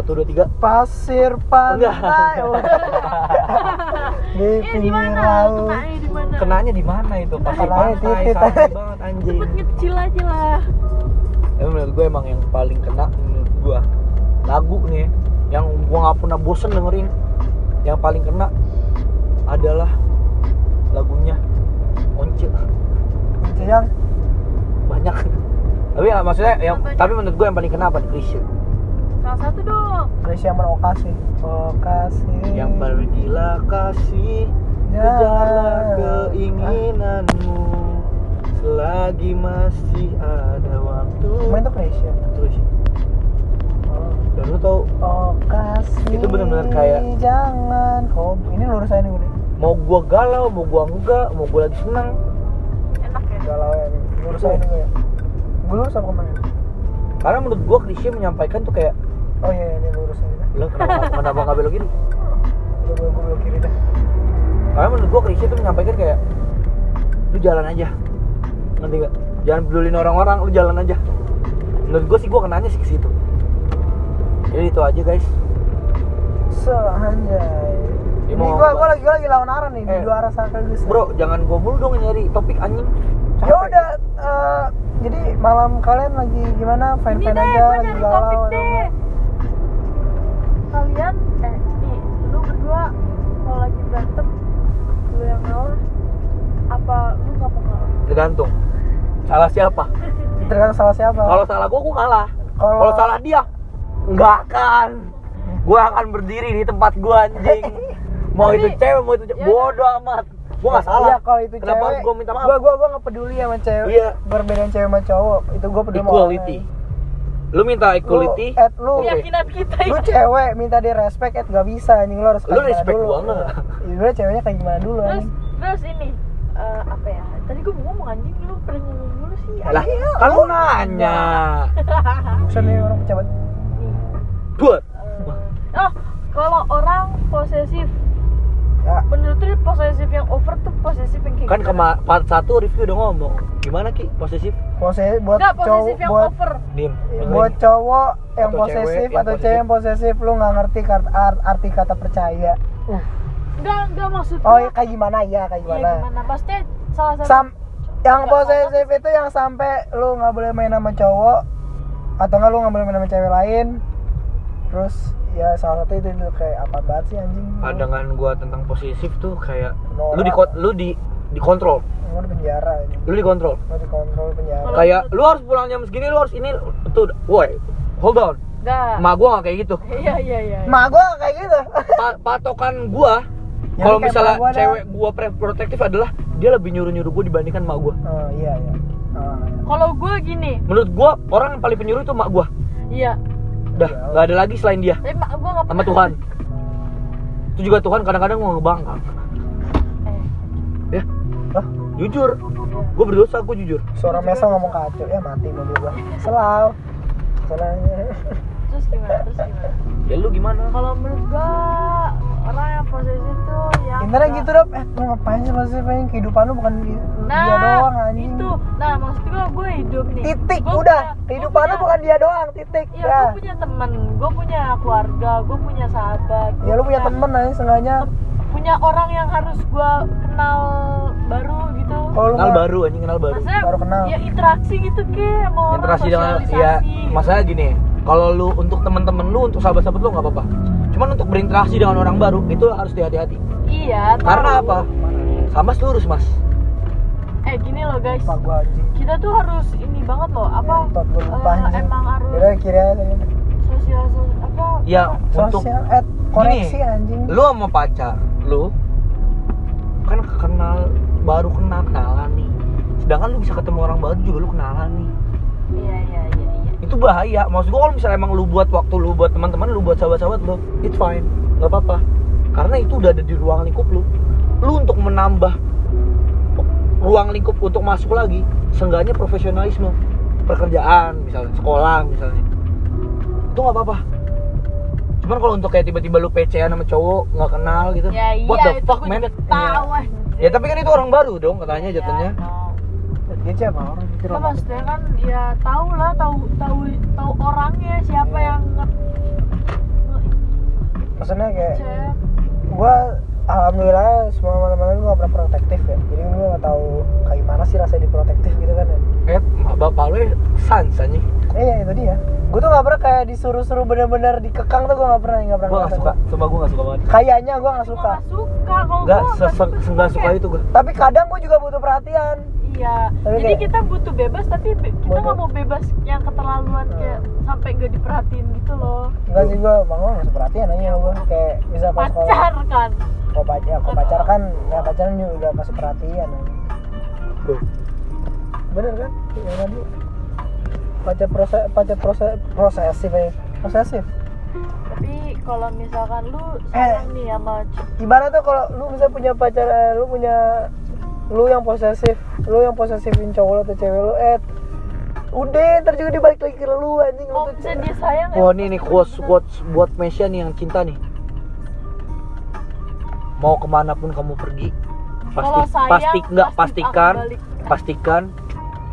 satu dua tiga. Pasir pantai. di eh di pinggir mana? laut. Kenanya di mana? kenanya di mana itu? Kenanya pantai titit. sakit banget anjing. Buat ngecil aja lah. tapi menurut gue emang yang paling kena menurut gue lagu nih yang gue nggak pernah bosen dengerin. Yang paling kena adalah lagunya Once. Itu yang banyak. Tapi ya, maksudnya yang tapi menurut gue yang paling kena apa? Krisya Salah satu dong. Grace yang berokasi. Okasi. yang pergilah kasih Ya. kejarlah keinginanmu. Selagi masih ada waktu. Main tuh Grace ya. terus dan lu tau? Oh kasih Itu bener-bener kayak- jangan. Kok ini lurus aja nih udah mau gua galau mau gua enggak mau gua lagi senang. Enak ya. galau ya nih lurus aja nih gue gue lurus apa ke mana karena menurut gua Krisya menyampaikan tuh kayak oh iya ini lurus aja lo kenapa kenapa nggak belok kiri? Gue belok kiri dah. Karena menurut gua Krisya tuh menyampaikan kayak lu jalan aja. Ngerti gak jangan pedulin orang-orang lu jalan aja. Menurut gua sih gua kenanya sih ke situ. Jadi itu aja guys. Sehanjai Dia ini gue apa? gue lagi gue lagi lawan arah nih di Eh. dua arah sekaligus bro jangan gua mulu dong nyari topik anjing. Ya udah eh, jadi malam kalian lagi gimana? Fine fine aja lagi galau topik atau deh. Kalian, eh, nih, lu berdua kalau lagi berantem, lu yang ngalah, apa lu nggak mau ngalah? tergantung. Salah siapa? Tergantung salah siapa. Kalau salah gua gua kalah Kalau- salah dia enggak kan gua akan berdiri di tempat gua anjing. Mau Tapi- itu cewek mau itu cewek ya bodoh amat. Gua nggak salah. Iya kalau itu kenapa cewek, gua minta maaf? Gua gua gua nggak peduli sama cewek. Iya. Perbedaan cewek sama cowok. Itu gua peduli sama equality. orang lu minta equality Lu, Ed, lu. Keyakinan kita lu ya. cewek minta di respect, Ed nggak bisa anjing lu harus Lu respect dulu. nggak? Iya, gua ceweknya kayak gimana dulu Terus, anjing. terus ini, eh, apa ya? Tadi gue mau ngomong anjing, lu pernah ngomong dulu sih. lah kan lu nanya Bukan nih orang pejabat. Nih, buat eh, oh, kalau orang posesif, Ya, menurut lu posesif yang over tuh posesif yang kayak kan gimana? kema part satu review udah ngomong gimana ki posesif posesif buat Enggak, cowok posesif yang buat over. dim buat cowok yang Atau posesif cewek atau cewek yang posesif lu nggak ngerti kata, art- arti kata percaya. Uh. Enggak, enggak maksud Oh, gua- kayak gimana ya, kayak Iya, gimana? gimana? Maksudnya salah satu Sam yang Nggak, posesif itu yang sampai lu nggak boleh main sama cowok atau nggak lu nggak boleh main sama cewek lain terus ya salah satu itu, itu kayak apa banget sih anjing? Pandangan gua tentang posesif tuh kayak Norak. lu di lu di dikontrol. Lu di penjara ini lu dikontrol. Lu dikontrol penjara. Kayak lu harus pulang jam segini lu harus ini tuh woi hold on. Enggak. emak gua gak kayak gitu. Iya, iya, iya. mak gua kayak gitu. Pa- patokan gua Ya, kalau misalnya gua dah. cewek gua pre- protektif adalah dia lebih nyuruh nyuruh gua dibandingkan emak gua. Oh iya iya. Ah, kalau gue gini. Menurut gua orang yang paling penyuruh itu mak gua. Iya udah nggak ada lagi selain dia. Tapi mak gue nggak sama Tuhan. itu juga Tuhan kadang-kadang mau ngebangkang eh, ya. Hah? jujur. Iya. gue berdosa gue jujur. Suara Mesa ngomong kacau ya mati mobil gua. Selau Salahnya. terus gimana? Terus gimana? Ya lu gimana? Kalau menurut gue orang Intinya nggak- gitu dong, eh lu ngapain sih masih pengen kehidupan lu bukan nah dia doang anjing itu nah maksud gue gue hidup nih Titik, Gua udah, punya- kehidupan gua lu punya- bukan dia doang, titik Iya, ya. gue punya temen, gue punya keluarga, gue punya sahabat. Ya lu punya temen aja seenggaknya Punya orang yang harus gue kenal baru gitu. kalau kenal baru anjing kenal baru Maksudnya Baru kenal. ya interaksi gitu ke orang, interaksi dengan ya gitu. masalah gini kalau lu untuk temen-temen lu untuk sahabat-sahabat lu nggak apa-apa cuman untuk berinteraksi dengan orang baru itu harus hati-hati Iya, tahu. karena apa? Sama lurus mas. Eh gini loh guys, kita tuh harus ini banget loh, apa? Ngentot gua lupa anjing. emang harus Yaudah kiri aja sosial, apa? ya untuk Sosial, eh koneksi Gini, anjing. lu sama pacar lu kan kenal baru kenal kenalan nih. Sedangkan lu bisa ketemu orang baru juga lu kenalan nih. Iya iya iya iya. itu bahaya. Maksud gua kalau misalnya emang lu buat waktu lu buat teman-teman lu buat sahabat-sahabat lu it's fine. Nggak apa-apa karena itu udah ada di ruang lingkup lu. Lu untuk menambah ruang lingkup untuk masuk lagi seenggaknya profesionalisme. Pekerjaan misalnya sekolah misalnya. Itu nggak apa-apa. Cuman kalau untuk kayak tiba-tiba lu PC-an sama cowok nggak kenal gitu. Ya iya, what the itu fuck man? tahu anjing. ya tapi kan itu orang baru dong katanya Iya, jatuhnya. no. Dia siapa orang? Nah, apa? maksudnya kan ya tahu lah tahu tahu tahu orangnya siapa yang nge, nge- Maksudnya kayak cek. Gua alhamdulillah semua teman-teman gua gak pernah protektif ya. Jadi gua gak tahu kayak gimana sih rasanya diprotektif gitu kan ya. Eh bapak lu sans anjing. Eh, iya itu dia. Gua tuh gak pernah kayak disuruh-suruh bener-bener dikekang tuh gua gak pernah gak pernah gua nggak suka. Coba gua nggak suka banget. Kayaknya gua gak Gua suka. nggak suka kalau nggak gua se- se- suka itu gua. Tapi kadang gua juga butuh perhatian iya. Tapi jadi kayak- kita butuh bebas tapi be- kita nggak mau bebas yang keterlaluan Hmm. kayak sampai nggak diperhatiin gitu loh. Enggak sih gua bang gua ngasih perhatian aja sama gua. Kayak bisa pas sekolah. pacar kan? Kalau pacar kalau pacar kan ya pacaran juga udah kasih perhatian aja. Tuh. bener kan? Yang tadi pacar proses pacar proses prosesif ya prosesif? Tapi kalau misalkan lu Eh. sayang nih sama c- ibaratnya kalau lu misalnya punya pacar eh, lu punya lu yang posesif lu yang posesifin cowok lu atau cewek lu eh udah ntar juga dibalik lagi ke lu anjing lu kalau tuh misalnya dia sayang Wah emang ini nih quotes quotes buat Mesya nih yang cinta nih. Mau ke mana pun kamu pergi, pasti Kalau sayang, pasti nggak pasti pastikan pastikan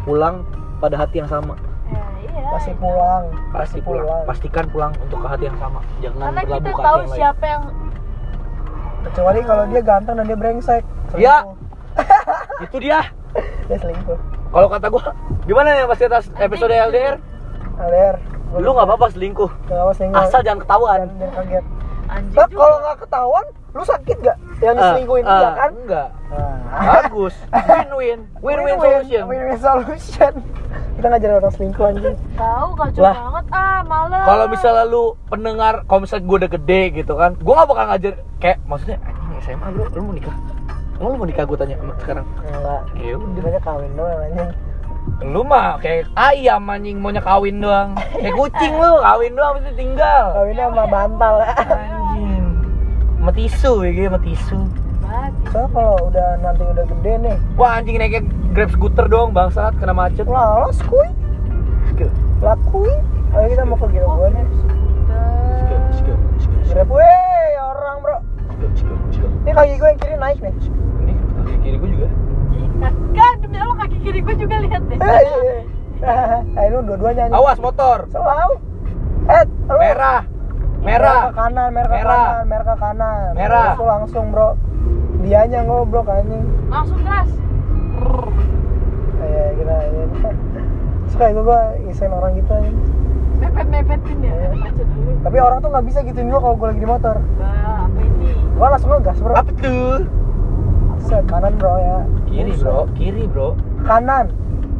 pulang pada hati yang sama. ya, iya, pasti iya. pulang Pasti pulang. Pastikan pulang untuk ke hati yang sama. Jangan karena kita tahu yang lain. siapa yang kecuali kalau dia ganteng dan dia brengsek Ya. Itu dia. dia selingkuh Kalau kata gua, gimana ya pas atas episode LDR? LDR Lu nggak apa-apa selingkuh, Gak apa selingkuh asal jangan ketahuan. jangan, jangan kaget anjing Nah, kalau nggak ketahuan lu sakit gak yang Ah, diselingkuhin ah, dia kan Enggak. Nah. Bagus. Win-win. Win-win solution. Win-win solution. Kita ngajarin orang selingkuh anjing. tahu kacau Lah. banget ah malah kalau misalnya lu pendengar kalau misalnya gue udah gede gitu kan gue gak bakal ngajar kayak maksudnya anjing SMA bro lu mau nikah emang lu mau nikah gue tanya sekarang Enggak. ya udah Di mana kawin doang anjing. lu mah kayak ayam anjing maunya kawin doang kayak kucing lu kawin doang mesti tinggal Kawinnya sama bantal. anjing sama tisu ya gitu sama tisu. Soalnya kalau udah nanti udah gede nih, wah anjing naiknya grab scooter doang bangsat kena macet lolos kuy, lakui. Ayo kita mau ke gua nih. Grab, weh orang bro. Ini kaki gue yang kiri naik nih. ini kaki kiri gue juga kan demi Allah kaki kiri gue juga lihat deh Eh, iya, iya. Nah, ini dua-duanya awas motor Selalu. Eh, lu. merah merah Merah ke kanan, merah ke Merah. kanan, merah ke kanan. Merah. Terus langsung bro. Dianya ngobrol anjing. langsung gas Kayak kita ini. Suka itu gua isain orang gitu anjing. Mepet mepetin ya macet dulu Tapi orang tuh nggak bisa gituin gua kalau gua lagi di motor. bah apa ini Gua langsung ngegas bro. apa tuh Set kanan bro ya. kiri bro kiri bro Kanan.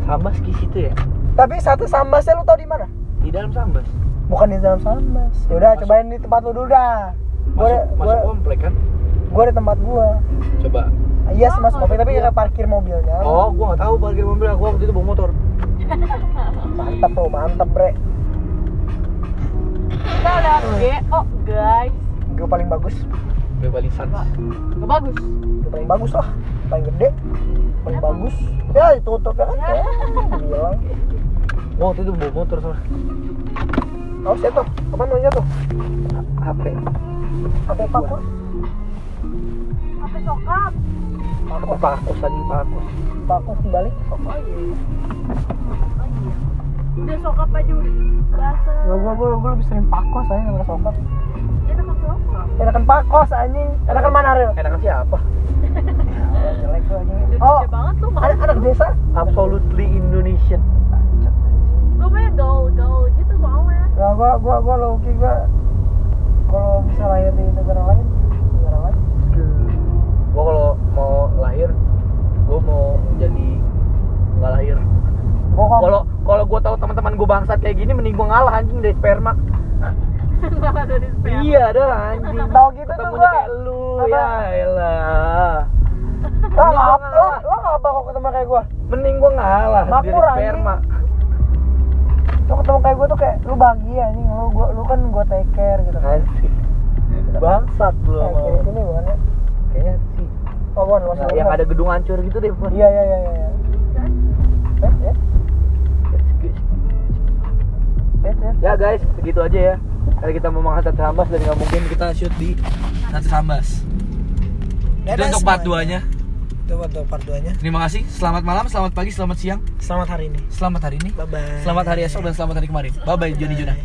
sambas di situ ya Tapi satu sambasnya lu tau di mana? di dalam sambas Bukan di dalam sambas. Yaudah Masuk- cobain di tempat lu dulu dah. Gua masuk, gua masuk komplek kan gua di tempat gua. coba Iya, sama skoping tapi kayak parkir mobilnya. Oh, gua nggak tahu parkir mobil. Gua waktu itu bawa motor. Mantap bro, mantap bre. Kita udah GO guys. Gue paling bagus, Gue paling sans. Gak bagus. gue paling bagus lah, paling gede, paling bagus. Ya ditutup ya kan? Ya, bilang. Gua waktu itu bawa motor soalnya. Awas ya tuh, apa namanya tuh? HP. Apa pakus? HP sokap. Apa pakus tadi pakus. Pakus dibalik. Oh iya. Oh iya. Udah sokap aja udah. Bahasa. Gue gue gue gue lebih sering pakos aja nggak sokap. Ya dekat sokap. Enakan pakos anjing. Enakan mana real? Enakan siapa? Oh, jelek tuh Oh, banget tuh anak anak desa. Absolutely Indonesian. Gue pengen gaul-gaul gitu soalnya. Nah, gua gua gua logi gua kalau bisa lahir di negara lain, negara lain. Gua kalau mau lahir, gua mau jadi nggak lahir. Gua kalau Kalau gua tahu teman-teman gua bangsat kayak gini, mending gua ngalah anjing dari sperma. Dari. Iya dah anjing. Tahu gitu tuh Ketemunya gua. kayak lu, Apa? ya elah. lo apa lo lo apa kok ketemu kayak gua? Mending gua ngalah dari Makmur, anjing. sperma. Lo ketemu kayak gua tuh kayak lu bahagia nih, lu gua lu kan gua take care gitu kan. Bangsat lu Eh, sama. kiri sini bukan ya? Kayaknya sih. Oh, bukan, Nah, yang ada gedung hancur gitu deh, bukan? Iya, iya, iya, iya. iya. Eh, ya. Eh, ya. Guys, segitu aja ya. Kali kita mau makan sate sambas dan nggak mungkin kita shoot di sate sambas. Itu untuk part semuanya. 2 nya. Itu untuk part 2-nya. Terima kasih. Selamat malam, selamat pagi, selamat siang, Selamat hari ini. selamat hari ini, Bye bye. selamat hari esok dan selamat hari kemarin. Bye bye Joni Jona.